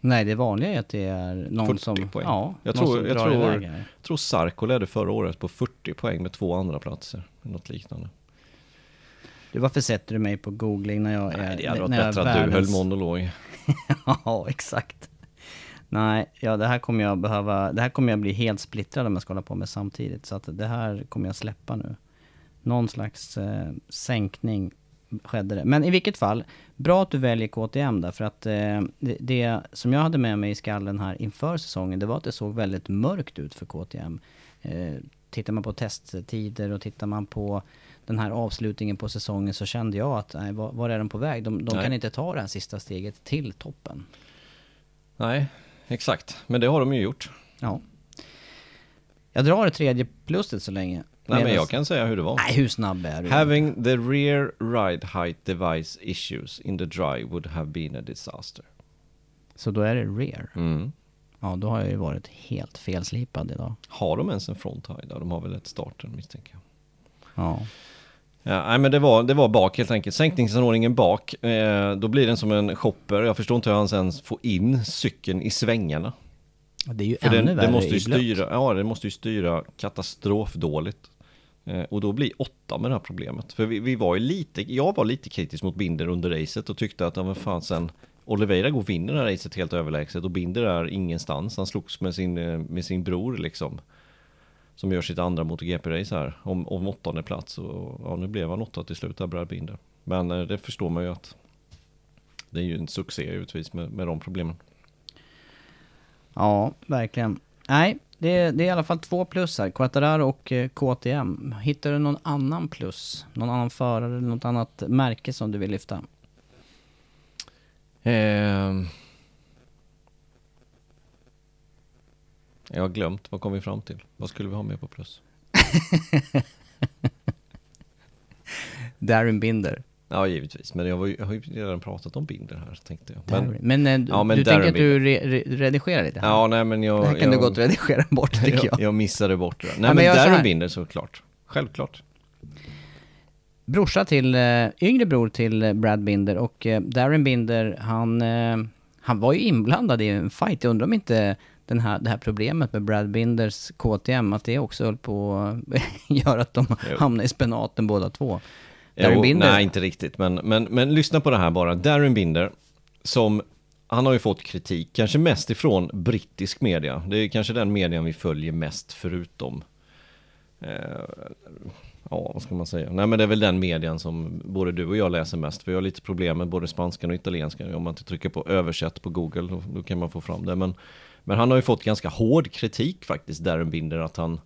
Nej, det vanliga är att det är någon 40 som... poäng. Ja, Jag tror- som jag tror-. Jag tror Sarko ledde förra året på 40 poäng med två andra platser. Något liknande. Du, varför sätter du mig på googling när jag är... Nej, det hade varit bättre att du höll monolog. ja, exakt. Nej, ja det här kommer jag behöva... Det här kommer jag bli helt splittrad om jag ska hålla på med samtidigt. Så att det här kommer jag släppa nu. Någon slags eh, sänkning skedde det. Men i vilket fall, bra att du väljer KTM där. För att eh, det, det som jag hade med mig i skallen här inför säsongen, det var att det såg väldigt mörkt ut för KTM. Eh, tittar man på testtider och tittar man på den här avslutningen på säsongen så kände jag att, nej, var, var är de på väg? De, de kan inte ta det här sista steget till toppen. Nej, exakt. Men det har de ju gjort. Ja. Jag drar det tredje pluset så länge. Nej, men jag kan säga hur det var. Nej, hur snabb är du? Having the rear ride height device issues in the dry would have been a disaster. Så då är det rear. Mm. Ja, då har jag ju varit helt felslipad idag. Har de ens en front high? där? De har väl ett starter misstänker jag. Ja. Ja, nej men det var, det var bak helt enkelt. Sänkningsanordningen bak, eh, då blir den som en shopper. Jag förstår inte hur han sen får in cykeln i svängarna. Det är ju För ännu den, värre den måste ju styra, ja det måste ju styra katastrofdåligt. Eh, och då blir åtta med det här problemet. För vi, vi var ju lite, jag var lite kritisk mot Binder under racet och tyckte att, ja men fan sen Oliveira går och vinner det här racet helt överlägset och Binder är ingenstans. Han slogs med sin, eh, med sin bror liksom. Som gör sitt andra MotoGP-race här om, om åttonde plats och ja, nu blev han åtta till slut där, Brad Binder. Men eh, det förstår man ju att det är ju en succé givetvis med, med de problemen. Ja, verkligen. Nej, det är, det är i alla fall två plus här. Quattararo och eh, KTM. Hittar du någon annan plus? Någon annan förare eller något annat märke som du vill lyfta? Ehm. Jag har glömt, vad kom vi fram till? Vad skulle vi ha med på plus? Darren Binder. Ja, givetvis, men jag, var jag har ju redan pratat om Binder här, tänkte jag. Men, men, eh, ja, men du tänker att du re, re, redigerar lite? här? Ja, nej men jag... det här kan jag, du gott redigera bort tycker jag. jag, missade bort det. Nej, men men, jag så Darren här. Binder såklart. Självklart. brorsa till, eh, yngre bror till eh, Brad Binder och Darren Binder, han, han var ju inblandad i en fight. Jag undrar om inte den här, det här problemet med Brad Binders KTM, att det också höll på att göra att de hamnade i spenaten båda två. Darren Jo, Binder, Nej, inte riktigt, men, men, men lyssna på det här bara. Darren Binder, som han har ju fått kritik, kanske mest ifrån brittisk media. Det är kanske den median vi följer mest förutom eh, Ja, vad ska man säga? Nej men det är väl den median som både du och jag läser mest. För jag har lite problem med både spanskan och italienskan. Om man inte trycker på översätt på Google, då, då, kan man få fram det. Men, men han har ju fått ganska hård kritik faktiskt, Darren Binder, att han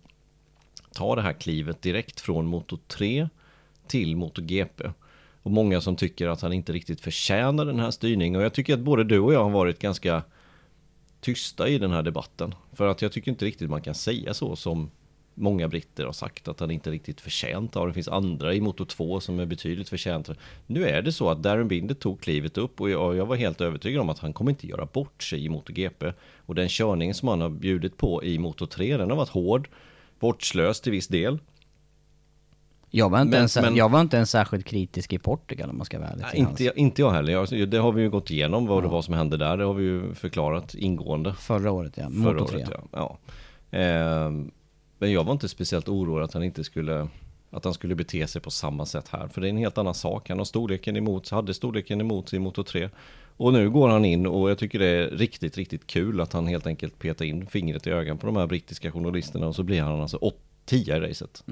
tar det här klivet direkt från Moto 3 till MotoGP. Och många som tycker att han inte riktigt förtjänar den här styrningen. Och jag tycker att både du och jag har varit ganska tysta i den här debatten. För att jag tycker inte riktigt man kan säga så som många britter har sagt att han inte riktigt förtjänt av. Det finns andra i Moto 2 som är betydligt förtjänta. Nu är det så att Darren Binder tog klivet upp och jag, jag var helt övertygad om att han kommer inte göra bort sig i MotoGP. Och den körningen som han har bjudit på i Moto 3, den har varit hård, vårdslös till viss del. Jag var, inte Men- ens, men- jag var inte ens särskilt kritisk i Portugal om man ska vara ärlig. Nej, inte, hans. inte jag heller. Jag, det har vi ju gått igenom vad det var som hände där. Det har vi ju förklarat ingående. Förra året ja, Förra Moto 3. året, ja. ja. Ehm, men jag var inte speciellt orolig att han inte skulle att han skulle bete sig på samma sätt här. För det är en helt annan sak. Han har storleken emot, hade storleken emot sig i Moto 3. Och nu går han in och jag tycker det är riktigt, riktigt kul att han helt enkelt petar in fingret i ögat på de här brittiska journalisterna och så blir han alltså 10 i racet.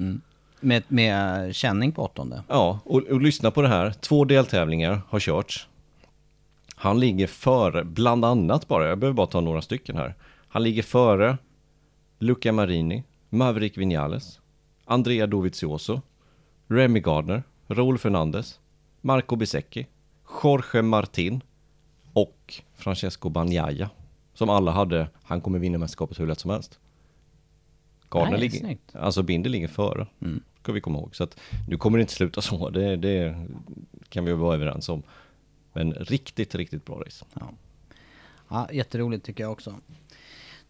Med, med känning på åttonde. Ja, och, och lyssna på det här. Två deltävlingar har körts. Han ligger före, bland annat bara, jag behöver bara ta några stycken här. Han ligger före Luca Marini, Maverick Vinales, Andrea Dovizioso, Remy Gardner, Raúl Fernandez, Marco Bisecchi, Jorge Martin och Francesco Bagnaia. Som alla hade, han kommer vinna mästerskapet hur lätt som helst. Gardner Nej, ligger, snyggt. alltså Binder ligger före. Ska vi komma ihåg. Så att nu kommer det inte sluta så, det, det kan vi vara överens om. Men riktigt, riktigt bra race. Ja, jätteroligt tycker jag också.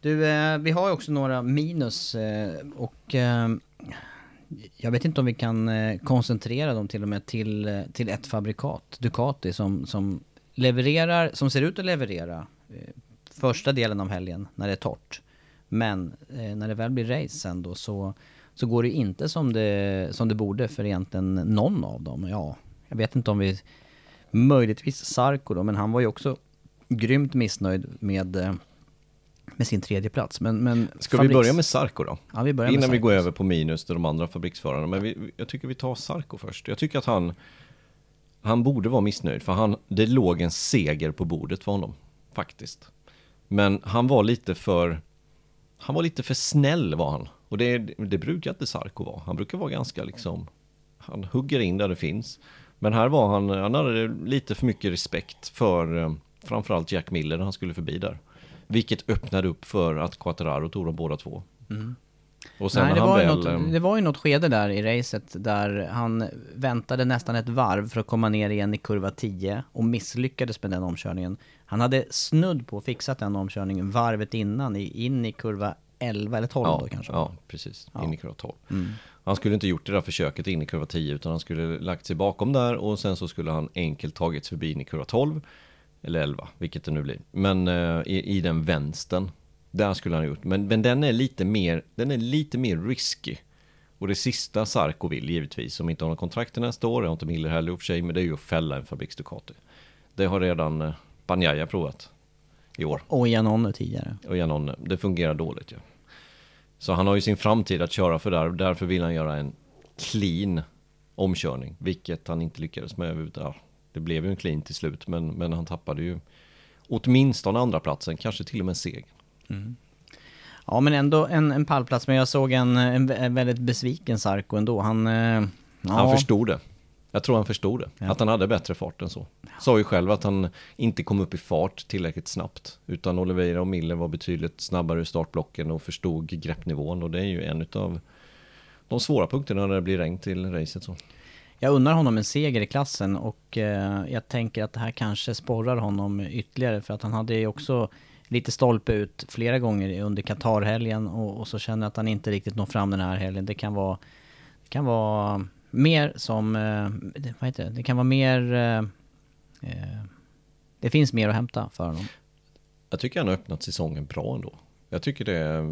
Du, eh, vi har ju också några minus eh, och eh, jag vet inte om vi kan eh, koncentrera dem till och med till, eh, till ett fabrikat, Ducati, som, som levererar, som ser ut att leverera eh, första delen av helgen när det är torrt. Men eh, när det väl blir race sen då så, så går det inte som det, som det borde för egentligen någon av dem. Ja, jag vet inte om vi Möjligtvis Sarko då, men han var ju också grymt missnöjd med, eh, med sin tredje plats. Men, men Ska vi fabriks- börja med Sarko då? Ja, vi börjar Innan vi går över på minus till de andra fabriksförarna. Men vi, jag tycker vi tar Sarko först. Jag tycker att han, han borde vara missnöjd. För han, det låg en seger på bordet för honom. Faktiskt. Men han var lite för, han var lite för snäll var han. Och det, det brukar inte Sarko vara. Han brukar vara ganska liksom, han hugger in där det finns. Men här var han, han hade lite för mycket respekt för eh, framförallt Jack Miller när han skulle förbi där. Vilket öppnade upp för att Quattararo tog dem båda två. Och sen Nej, det, han var väl... något, eh, det var ju något skede där i racet där han väntade nästan ett varv för att komma ner igen i kurva 10 och misslyckades med den omkörningen. Han hade snudd på fixat den omkörningen varvet innan, in i kurva 11 eller 12 ja, då kanske. Ja, precis. Ja. In i kurva 12. Han skulle inte gjort det där försöket in i kurva 10 utan han skulle lagt sig bakom där och sen så skulle han enkelt tagits förbi in i kurva 12 eller 11, vilket det nu blir. Men eh, i, i den vänstern, där skulle han ha gjort. Men, men den är lite mer, den är lite mer risky. Och det sista Sarko vill givetvis, som inte har någon kontrakt till nästa år, det har inte Miller heller i och för sig, men det är ju att fälla en fabriks Ducati. Det har redan eh, Banjaya provat i år. Och Janone tidigare. Och Janone, det fungerar dåligt ju. Så han har ju sin framtid att köra för där, därför vill han göra en clean omkörning, vilket han inte lyckades med. Ja, det blev ju en clean till slut, men, men han tappade ju åtminstone andra platsen, kanske till och med segern. Ja men ändå en, en pallplats, men jag såg en, en, en väldigt besviken Sarko ändå. Han... eh, Ja, Han förstod det. Jag tror han förstod det. Att han hade bättre fart än så. Sa ju själv att han inte kom upp i fart tillräckligt snabbt. Utan Oliveira och Miller var betydligt snabbare i startblocken och förstod greppnivån. Och det är ju en av de svåra punkterna när det blir regn till racet. Så. Jag undrar honom en seger i klassen och eh, jag tänker att det här kanske sporrar honom ytterligare för att han hade ju också lite stolpe ut flera gånger under Qatar-helgen och, och så känner jag att han inte riktigt når fram den här helgen. Det kan vara, det kan vara mer som, eh, det- vad heter det, det kan vara mer, eh, eh, det finns mer att hämta för honom. Jag tycker han har öppnat säsongen bra ändå. Jag tycker det,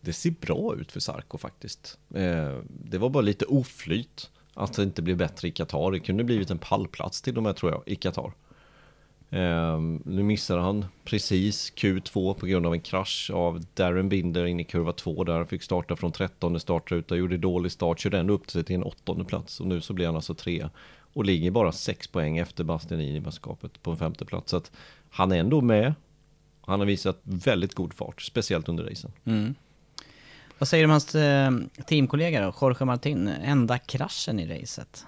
det ser bra ut för Sarko faktiskt. Eh, det var bara lite oflyt att det inte blev bättre i Qatar. Det kunde blivit en pallplats till och med tror jag i Qatar. Eh, nu missade han precis Q2 på grund av en krasch av Darren Binder in i kurva 2 där. Fick starta från 13 startruta, gjorde dålig start, körde ändå upp sig till en åttonde plats och nu så blir han alltså tre och ligger bara 6 poäng efter Bastianini i mästerskapet på en femte plats. Så att han är ändå med. Han har visat väldigt god fart, speciellt under racen. Mm. Vad säger du om hans eh, teamkollega då, Jorge Martin? Enda kraschen i racet.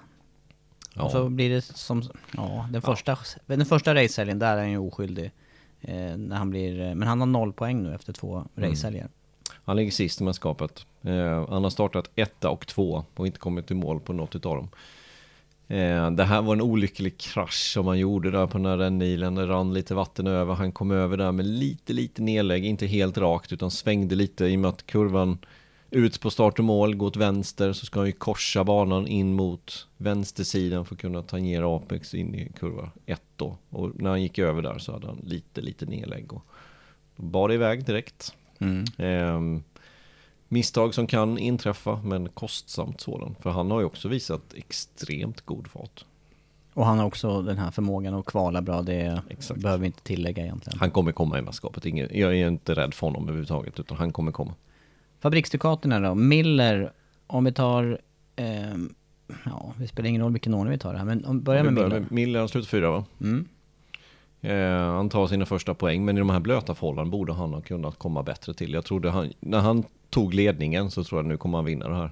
Ja. Och så blir det som, ja, den första, den första racehelgen, där är han ju oskyldig. Eh, när han blir, eh, men han har noll poäng nu efter två Mm. racehelger. Han ligger sist i mästerskapet. Eh, han har startat etta och två och inte kommit till mål på något utav dem. Eh, det här var en olycklig krasch som han gjorde där på den här rännilen. Det rann lite vatten över. Han kom över där med lite, lite nedlägg. Inte helt rakt utan svängde lite i och med att kurvan ut på start och mål, gå åt vänster så ska han ju korsa banan in mot vänstersidan för att kunna tangera Apex in i kurva 1 då. Och när han gick över där så hade han lite, lite nedlägg och bar det iväg direkt. Mm. Ehm, misstag som kan inträffa, men kostsamt sådant. För han har ju också visat extremt god fart. Och han har också den här förmågan att kvala bra, det Exakt. behöver vi inte tillägga egentligen. Han kommer komma i mästerskapet. Jag är inte rädd för honom överhuvudtaget, utan han kommer komma. Fabriksdukaterna då, Miller, om vi tar, ehm, ja, det spelar ingen roll vilken ordning vi tar det här, men om vi börjar Vi med börjar Miller. med Miller, han slutar fyra va? Mm. Eh, han tar sina första poäng, men i de här blöta förhållandena borde han ha kunnat komma bättre till. Jag trodde han, när han tog ledningen så tror jag nu kommer han vinna det här.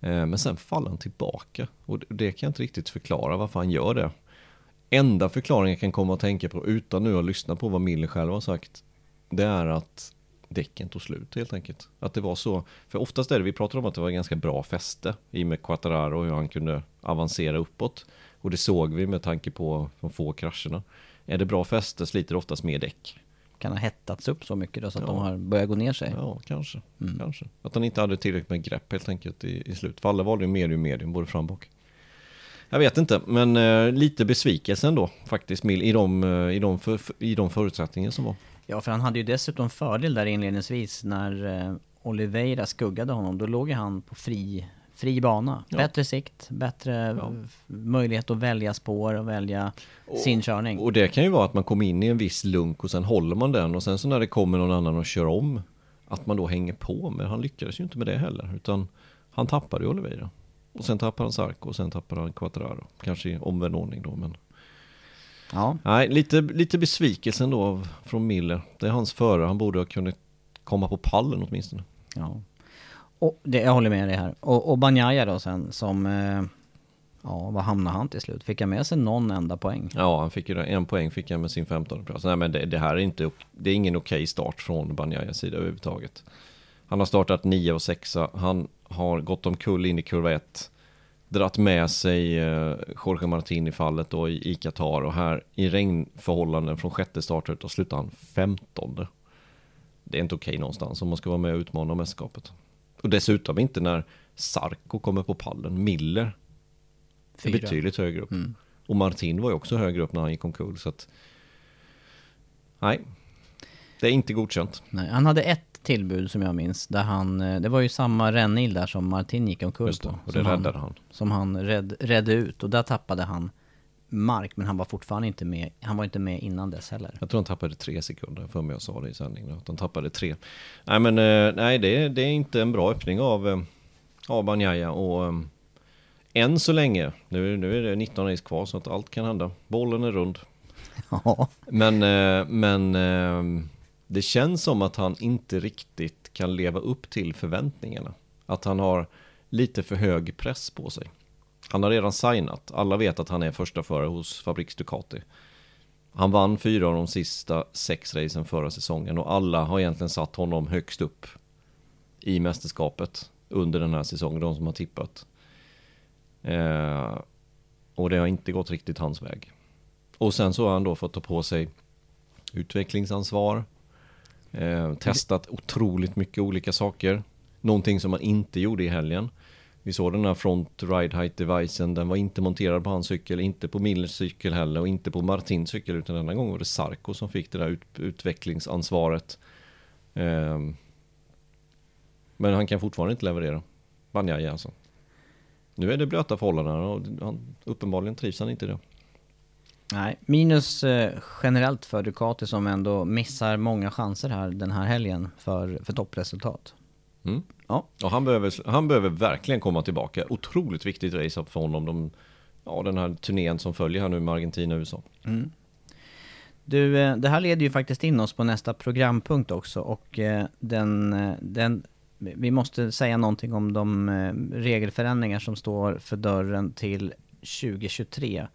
Eh, men sen faller han tillbaka och det, det kan jag inte riktigt förklara varför han gör det. Enda förklaringen jag kan komma att tänka på utan nu att lyssna på vad Miller själv har sagt, det är att däcken tog slut helt enkelt. Att det var så, för oftast är det, vi pratar om att det var ganska bra fäste i med Quattararo och hur han kunde avancera uppåt. Och det såg vi med tanke på de få krascherna. Är det bra fäste sliter det oftast mer däck. Kan ha hettats upp så mycket då så att Ja. de har börjat gå ner sig. Ja, kanske. Mm. kanske. Att han inte hade tillräckligt med grepp helt enkelt i, i slut. För alla valde ju medium, medium, både fram och bak. Jag vet inte, men eh, lite besvikelse ändå faktiskt i de, eh, i, de för, i de förutsättningar som var. Ja, för han hade ju dessutom fördel där inledningsvis när eh, Oliveira skuggade honom. Då låg han på fri, fri bana. Ja. Bättre sikt, bättre Ja. f- möjlighet att välja spår och välja sin körning. Och det kan ju vara att man kommer in i en viss lunk och sen håller man den och sen så när det kommer någon annan och kör om att man då hänger på. Men han lyckades ju inte med det heller utan han tappade ju Oliveira. Och sen tappade han Sarko och sen tappade han Quattararo. Kanske i omvänd ordning då men Ja, Nej, lite, lite besvikelse ändå från Miller. Det är hans förare, han borde ha kunnat komma på pallen åtminstone. ja. Och det, jag håller med dig här. Och, och Banjaya då sen som... Eh, ja, vad hamnade han till slut? Fick han med sig någon enda poäng? Ja, han fick ju en poäng fick han med sin 15 plats. Nej men det, det här är inte, det är ingen okej start från Banjayas sida överhuvudtaget. Han har startat 9 och 6 han har gått omkull in i kurva 1. Dratt med sig eh, Jorge Martin i fallet då i, Qatar och här i regnförhållanden från sjätte startruta slutar han 15 Det är inte okej någonstans om man ska vara med och utmana mästerskapet. Och dessutom inte när Sarko kommer på pallen. Miller är Fyra. betydligt högre upp. Mm. Och Martin var ju också högre upp när han gick omkull så att... Nej. Det är inte godkänt. Nej, han hade ett tillbud som jag minns. Där han, eh, det var ju samma rännil där som Martin gick omkull på. och det räddade han. Som han red, redde ut och där tappade han mark men han var fortfarande inte med. Han var inte med innan dess heller. Jag tror han tappade tre sekunder för mig jag sa det i sändningen. Att han tappade tre. Nej men eh, nej det, är- det är inte en bra öppning av, eh, av Banjaya och än så länge, nu, nu är det 19 race kvar så att allt kan hända. Bollen är rund. Ja. Men, men det känns som att han inte riktigt kan leva upp till förväntningarna. Att han har lite för hög press på sig. Han har redan signat. Alla vet att han är första förare hos Fabriks Ducati. Han vann fyra av de sista sex racen förra säsongen och alla har egentligen satt honom högst upp i mästerskapet under den här säsongen, de som har tippat. Eh, och det har inte gått riktigt hans väg. Och sen så har han då fått ta på sig utvecklingsansvar, eh, testat otroligt mycket olika saker. Någonting som man inte gjorde i helgen. Vi såg den här front ride height devicen, den var inte monterad på hans cykel, inte på Millers cykel heller och inte på Martins cykel utan denna gång var det Sarko som fick det där ut, utvecklingsansvaret. Eh, men han kan fortfarande inte leverera. Banjaje alltså. Nu är det blöta förhållanden och han, uppenbarligen trivs han inte i det. Nej, minus eh, generellt för Ducati som ändå missar många chanser här den här helgen för, för toppresultat. Mm. Ja. Och han behöver, han behöver verkligen komma tillbaka. Otroligt viktigt race för honom. De, ja, den här turnén som följer här nu med Argentina och USA. Du, eh, det här leder ju faktiskt in oss på nästa programpunkt också och eh, den, den, vi måste säga någonting om de regelförändringar som står för dörren till 2023.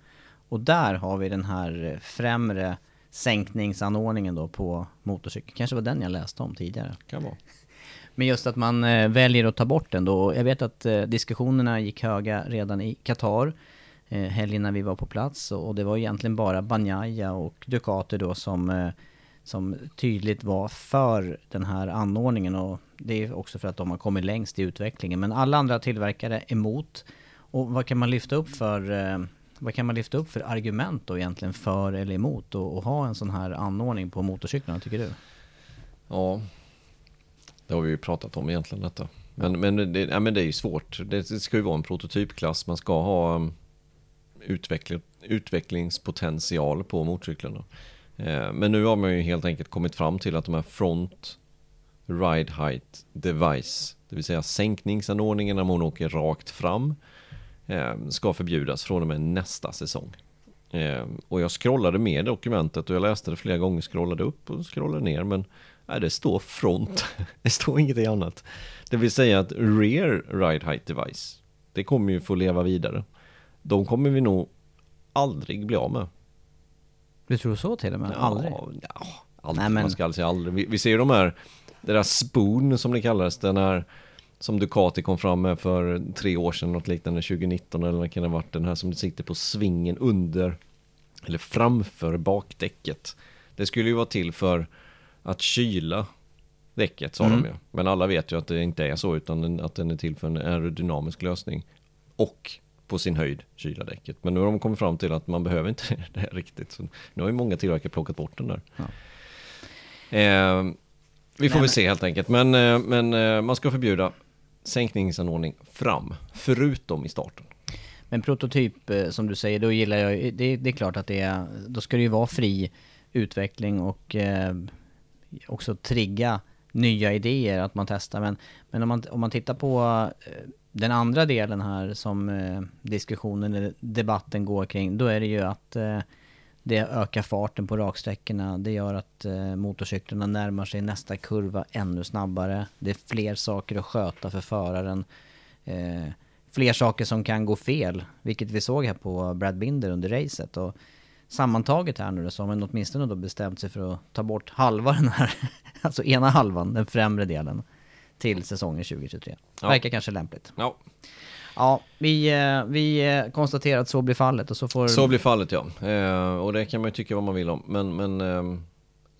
Och där har vi den här eh, främre sänkningsanordningen då på motorcykel. Kanske var den jag läste om tidigare. Kan vara. Men just att man eh, väljer att ta bort den då. Jag vet att eh, diskussionerna gick höga redan i Qatar. Helgen när vi var på plats. Och, det var egentligen bara Banjaya och Ducati då som, som tydligt var för den här anordningen. Och det är också för att de har kommit längst i utvecklingen. Men alla andra tillverkare emot. Och vad kan man lyfta upp för vad kan man lyfta upp för argument då egentligen för eller emot och ha en sån här anordning på motorcyklarna tycker du? Ja, det har vi ju pratat om egentligen detta. Men, men, det, ja, men det är ju svårt. Det, ska ju vara en prototypklass. Man ska ha um, utveckling, utvecklingspotential på motorcyklarna. Eh, men nu har man ju helt enkelt kommit fram till att de här front ride height device, det vill säga sänkningsanordningen när man åker rakt fram, ska förbjudas från och med nästa säsong. Eh, och jag scrollade med dokumentet och jag läste det flera gånger, scrollade upp och scrollade ner, men nej, det står front, det står ingenting annat. Det vill säga att rear ride height device, det kommer ju få leva vidare. De kommer vi nog aldrig bli av med. Du tror så till och med? Aldrig? Ja, aldrig. Nej, men- Man ska alltså aldrig. Vi, vi ser ju de här, det där Spoon som det kallades, den här som Ducati kom fram med för tre år sedan, något liknande 2019 eller vad kan det ha varit, den här som sitter på svingen under, eller framför bakdäcket. Det skulle ju vara till för att kyla däcket sa Mm. de ju. Men alla vet ju att det inte är så, utan att den är till för en aerodynamisk lösning. Och på sin höjd kyla däcket. Men nu har de kommit fram till att man behöver inte det här riktigt. Så nu har ju många tillverkare plockat bort den där. Eh, vi får Nej, väl se helt enkelt. Men, eh, men eh, man ska förbjuda sänkningsanordning fram, förutom i starten. Men prototyp eh, som du säger, då gillar jag det, det är klart att det är, då ska det ju vara fri utveckling och eh, också trigga nya idéer att man testar. Men, men om, man, om man tittar på eh, den andra delen här som eh, diskussionen eller debatten går kring, då är det ju att eh, det ökar farten på raksträckorna. Det gör att eh, motorcyklarna närmar sig nästa kurva ännu snabbare. Det är fler saker att sköta för föraren. Eh, fler saker som kan gå fel, vilket vi såg här på Brad Binder under racet. Och sammantaget här nu då, så har man åtminstone då bestämt sig för att ta bort halva den här, alltså ena halvan, den främre delen, till säsongen 2023. Ja. Verkar kanske lämpligt. Ja, Ja, vi, eh, vi eh, konstaterar att så blir fallet och så får... så blir fallet ja. Eh, och det kan man ju tycka vad man vill om. Men, men ehm,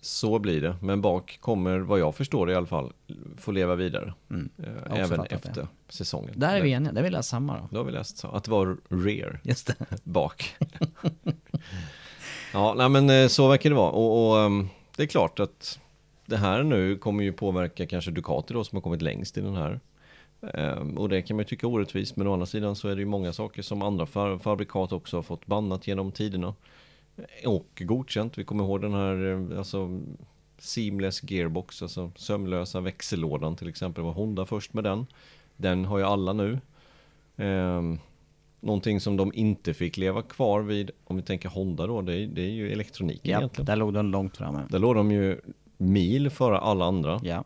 så blir det. Men bak kommer, vad jag förstår i alla fall, få leva vidare. Mm. Eh, även efter säsongen. Där är vi eniga, där vill jag samma då. Då har vi läst så. Att det var rear Just det. bak. ja, nej men så verkar det vara. Och, och ehm, det är klart att det här nu kommer ju påverka kanske Ducati då som har kommit längst i den här. Ehm, och det kan man ju tycka orättvist, men å andra sidan så är det ju många saker som andra fa- fabrikat också har fått bannat genom tiderna. Och godkänt. Vi kommer ihåg den här eh, alltså, Seamless Gearbox, alltså sömlösa växellådan till exempel. var Honda först med den. Den har ju alla nu. Ehm, någonting som de inte fick leva kvar vid, om vi tänker Honda då, det är, det är ju elektroniken Ja, egentligen. där låg den långt framme. Där låg de ju mil före alla andra. Ja.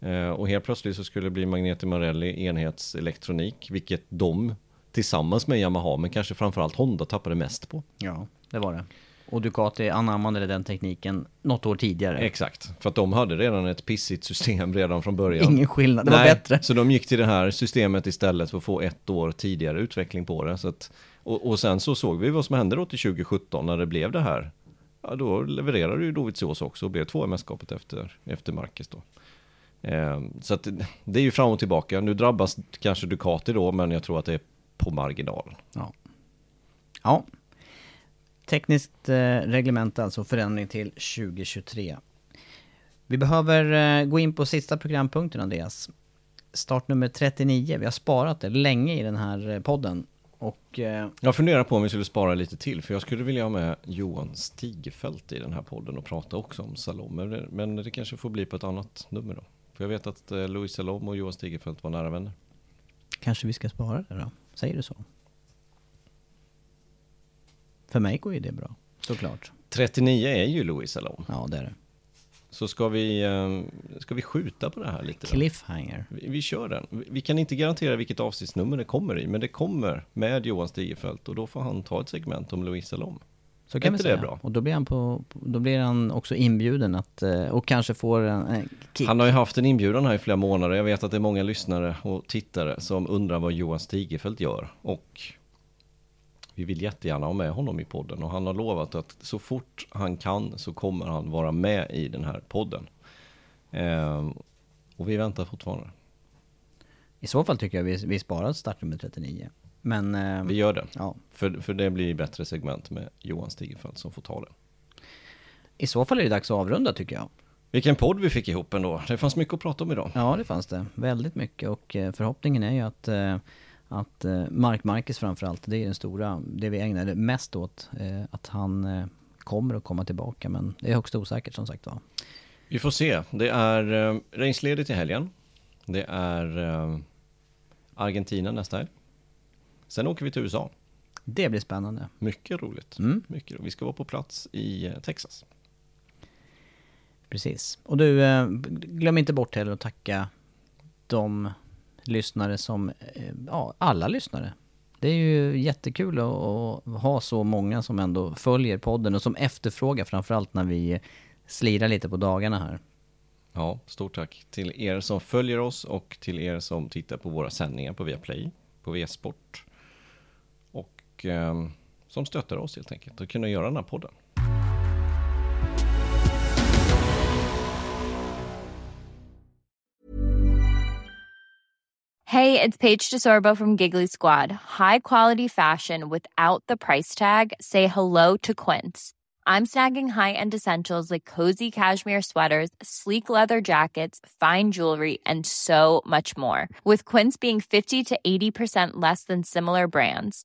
Eh, och helt plötsligt så skulle det bli Magneti Marelli enhetselektronik, vilket de tillsammans med Yamaha, men kanske framförallt Honda tappade mest på. ja, det var det. Och Ducati anammade den tekniken något år tidigare. Exakt, för att de hade redan ett pissigt system redan från början. Ingen skillnad, det var Nej, bättre. Så de gick till det här systemet istället för att få ett år tidigare utveckling på det. Så att, och, och sen så såg vi vad som hände då till 2017 när det blev det här. Ja, då levererade ju Dovizioso också och blev två i mästerskapet efter, efter Marquez då. Eh, så att det- är ju fram och tillbaka. Nu drabbas kanske Ducati då, men jag tror att det är på marginalen. Ja. ja. Tekniskt eh, reglement alltså, förändring till 2023. Vi behöver eh, gå in på sista programpunkten Andreas. Startnummer 39, vi har sparat det länge i den här eh, podden. Och Jag funderar på om vi skulle spara lite till, för jag skulle vilja ha med Johan Stigefelt i den här podden och prata också om det, men det kanske får bli på ett annat nummer då. För jag vet att eh, Louis Salom och Johan Stigefelt var nära vänner. kanske vi ska spara det då? Säger du så? För mig går ju det bra, såklart. 39 är ju Louis Salom. Ja, det är det. Så ska vi, eh, ska vi skjuta på det här lite? Då? Cliffhanger. Vi, vi kör den. Vi vi kan inte garantera vilket avsnittsnummer det kommer i, men det kommer med Johan Stigefelt och då får han ta ett segment om Louise Salom. Så kan vi det säga. bra? Och då blir han, på, då blir han också inbjuden att, eh, och kanske får en, en kick. Han har ju haft en inbjudan här i flera månader. Jag vet att det är många lyssnare och tittare som undrar vad Johan Stigefelt gör. Och vi vill jättegärna ha med honom i podden och han har lovat att så fort han kan så kommer han vara med i den här podden. Ehm, och vi väntar fortfarande. I så fall tycker jag vi, vi sparar startnummer 39. Men, eh, Vi gör det. ja. För, för det blir bättre segment med Johan Stigefelt som får ta det. I så fall är det dags att avrunda tycker jag. Vilken podd vi fick ihop ändå. Det fanns mycket att prata om idag. Ja, det fanns det. Väldigt mycket och eh, förhoppningen är ju att, eh, att eh, Mark Marquez framförallt, det är den stora, det vi ägnar det mest åt, att han kommer att komma tillbaka. Men det är högst osäkert som sagt var. Vi får se. Det är eh, regnsledigt i helgen. Det är Argentina nästa helg. Sen åker vi till USA. Det blir spännande. Mycket roligt. Mm. Mycket roligt. Vi ska vara på plats i eh, Texas. Precis. Och du, eh, glöm inte bort heller att tacka de lyssnare som, eh, ja, alla lyssnare. Det är ju jättekul att, att ha så många som ändå följer podden och som efterfrågar framförallt när vi slirar lite på dagarna här. Ja, stort tack till er som följer oss och till er som tittar på våra sändningar på Viaplay, på V-sport. Och eh, som stöttar oss helt enkelt och kunna göra den här podden. Hej, det är Paige DeSorbo från Giggly Squad. High quality fashion without the price tag. Say hello to Quince. I'm snagging high-end essentials like cozy cashmere sweaters, sleek leather jackets, fine jewelry, and so much more. With Quince being 50 to 80% less than similar brands.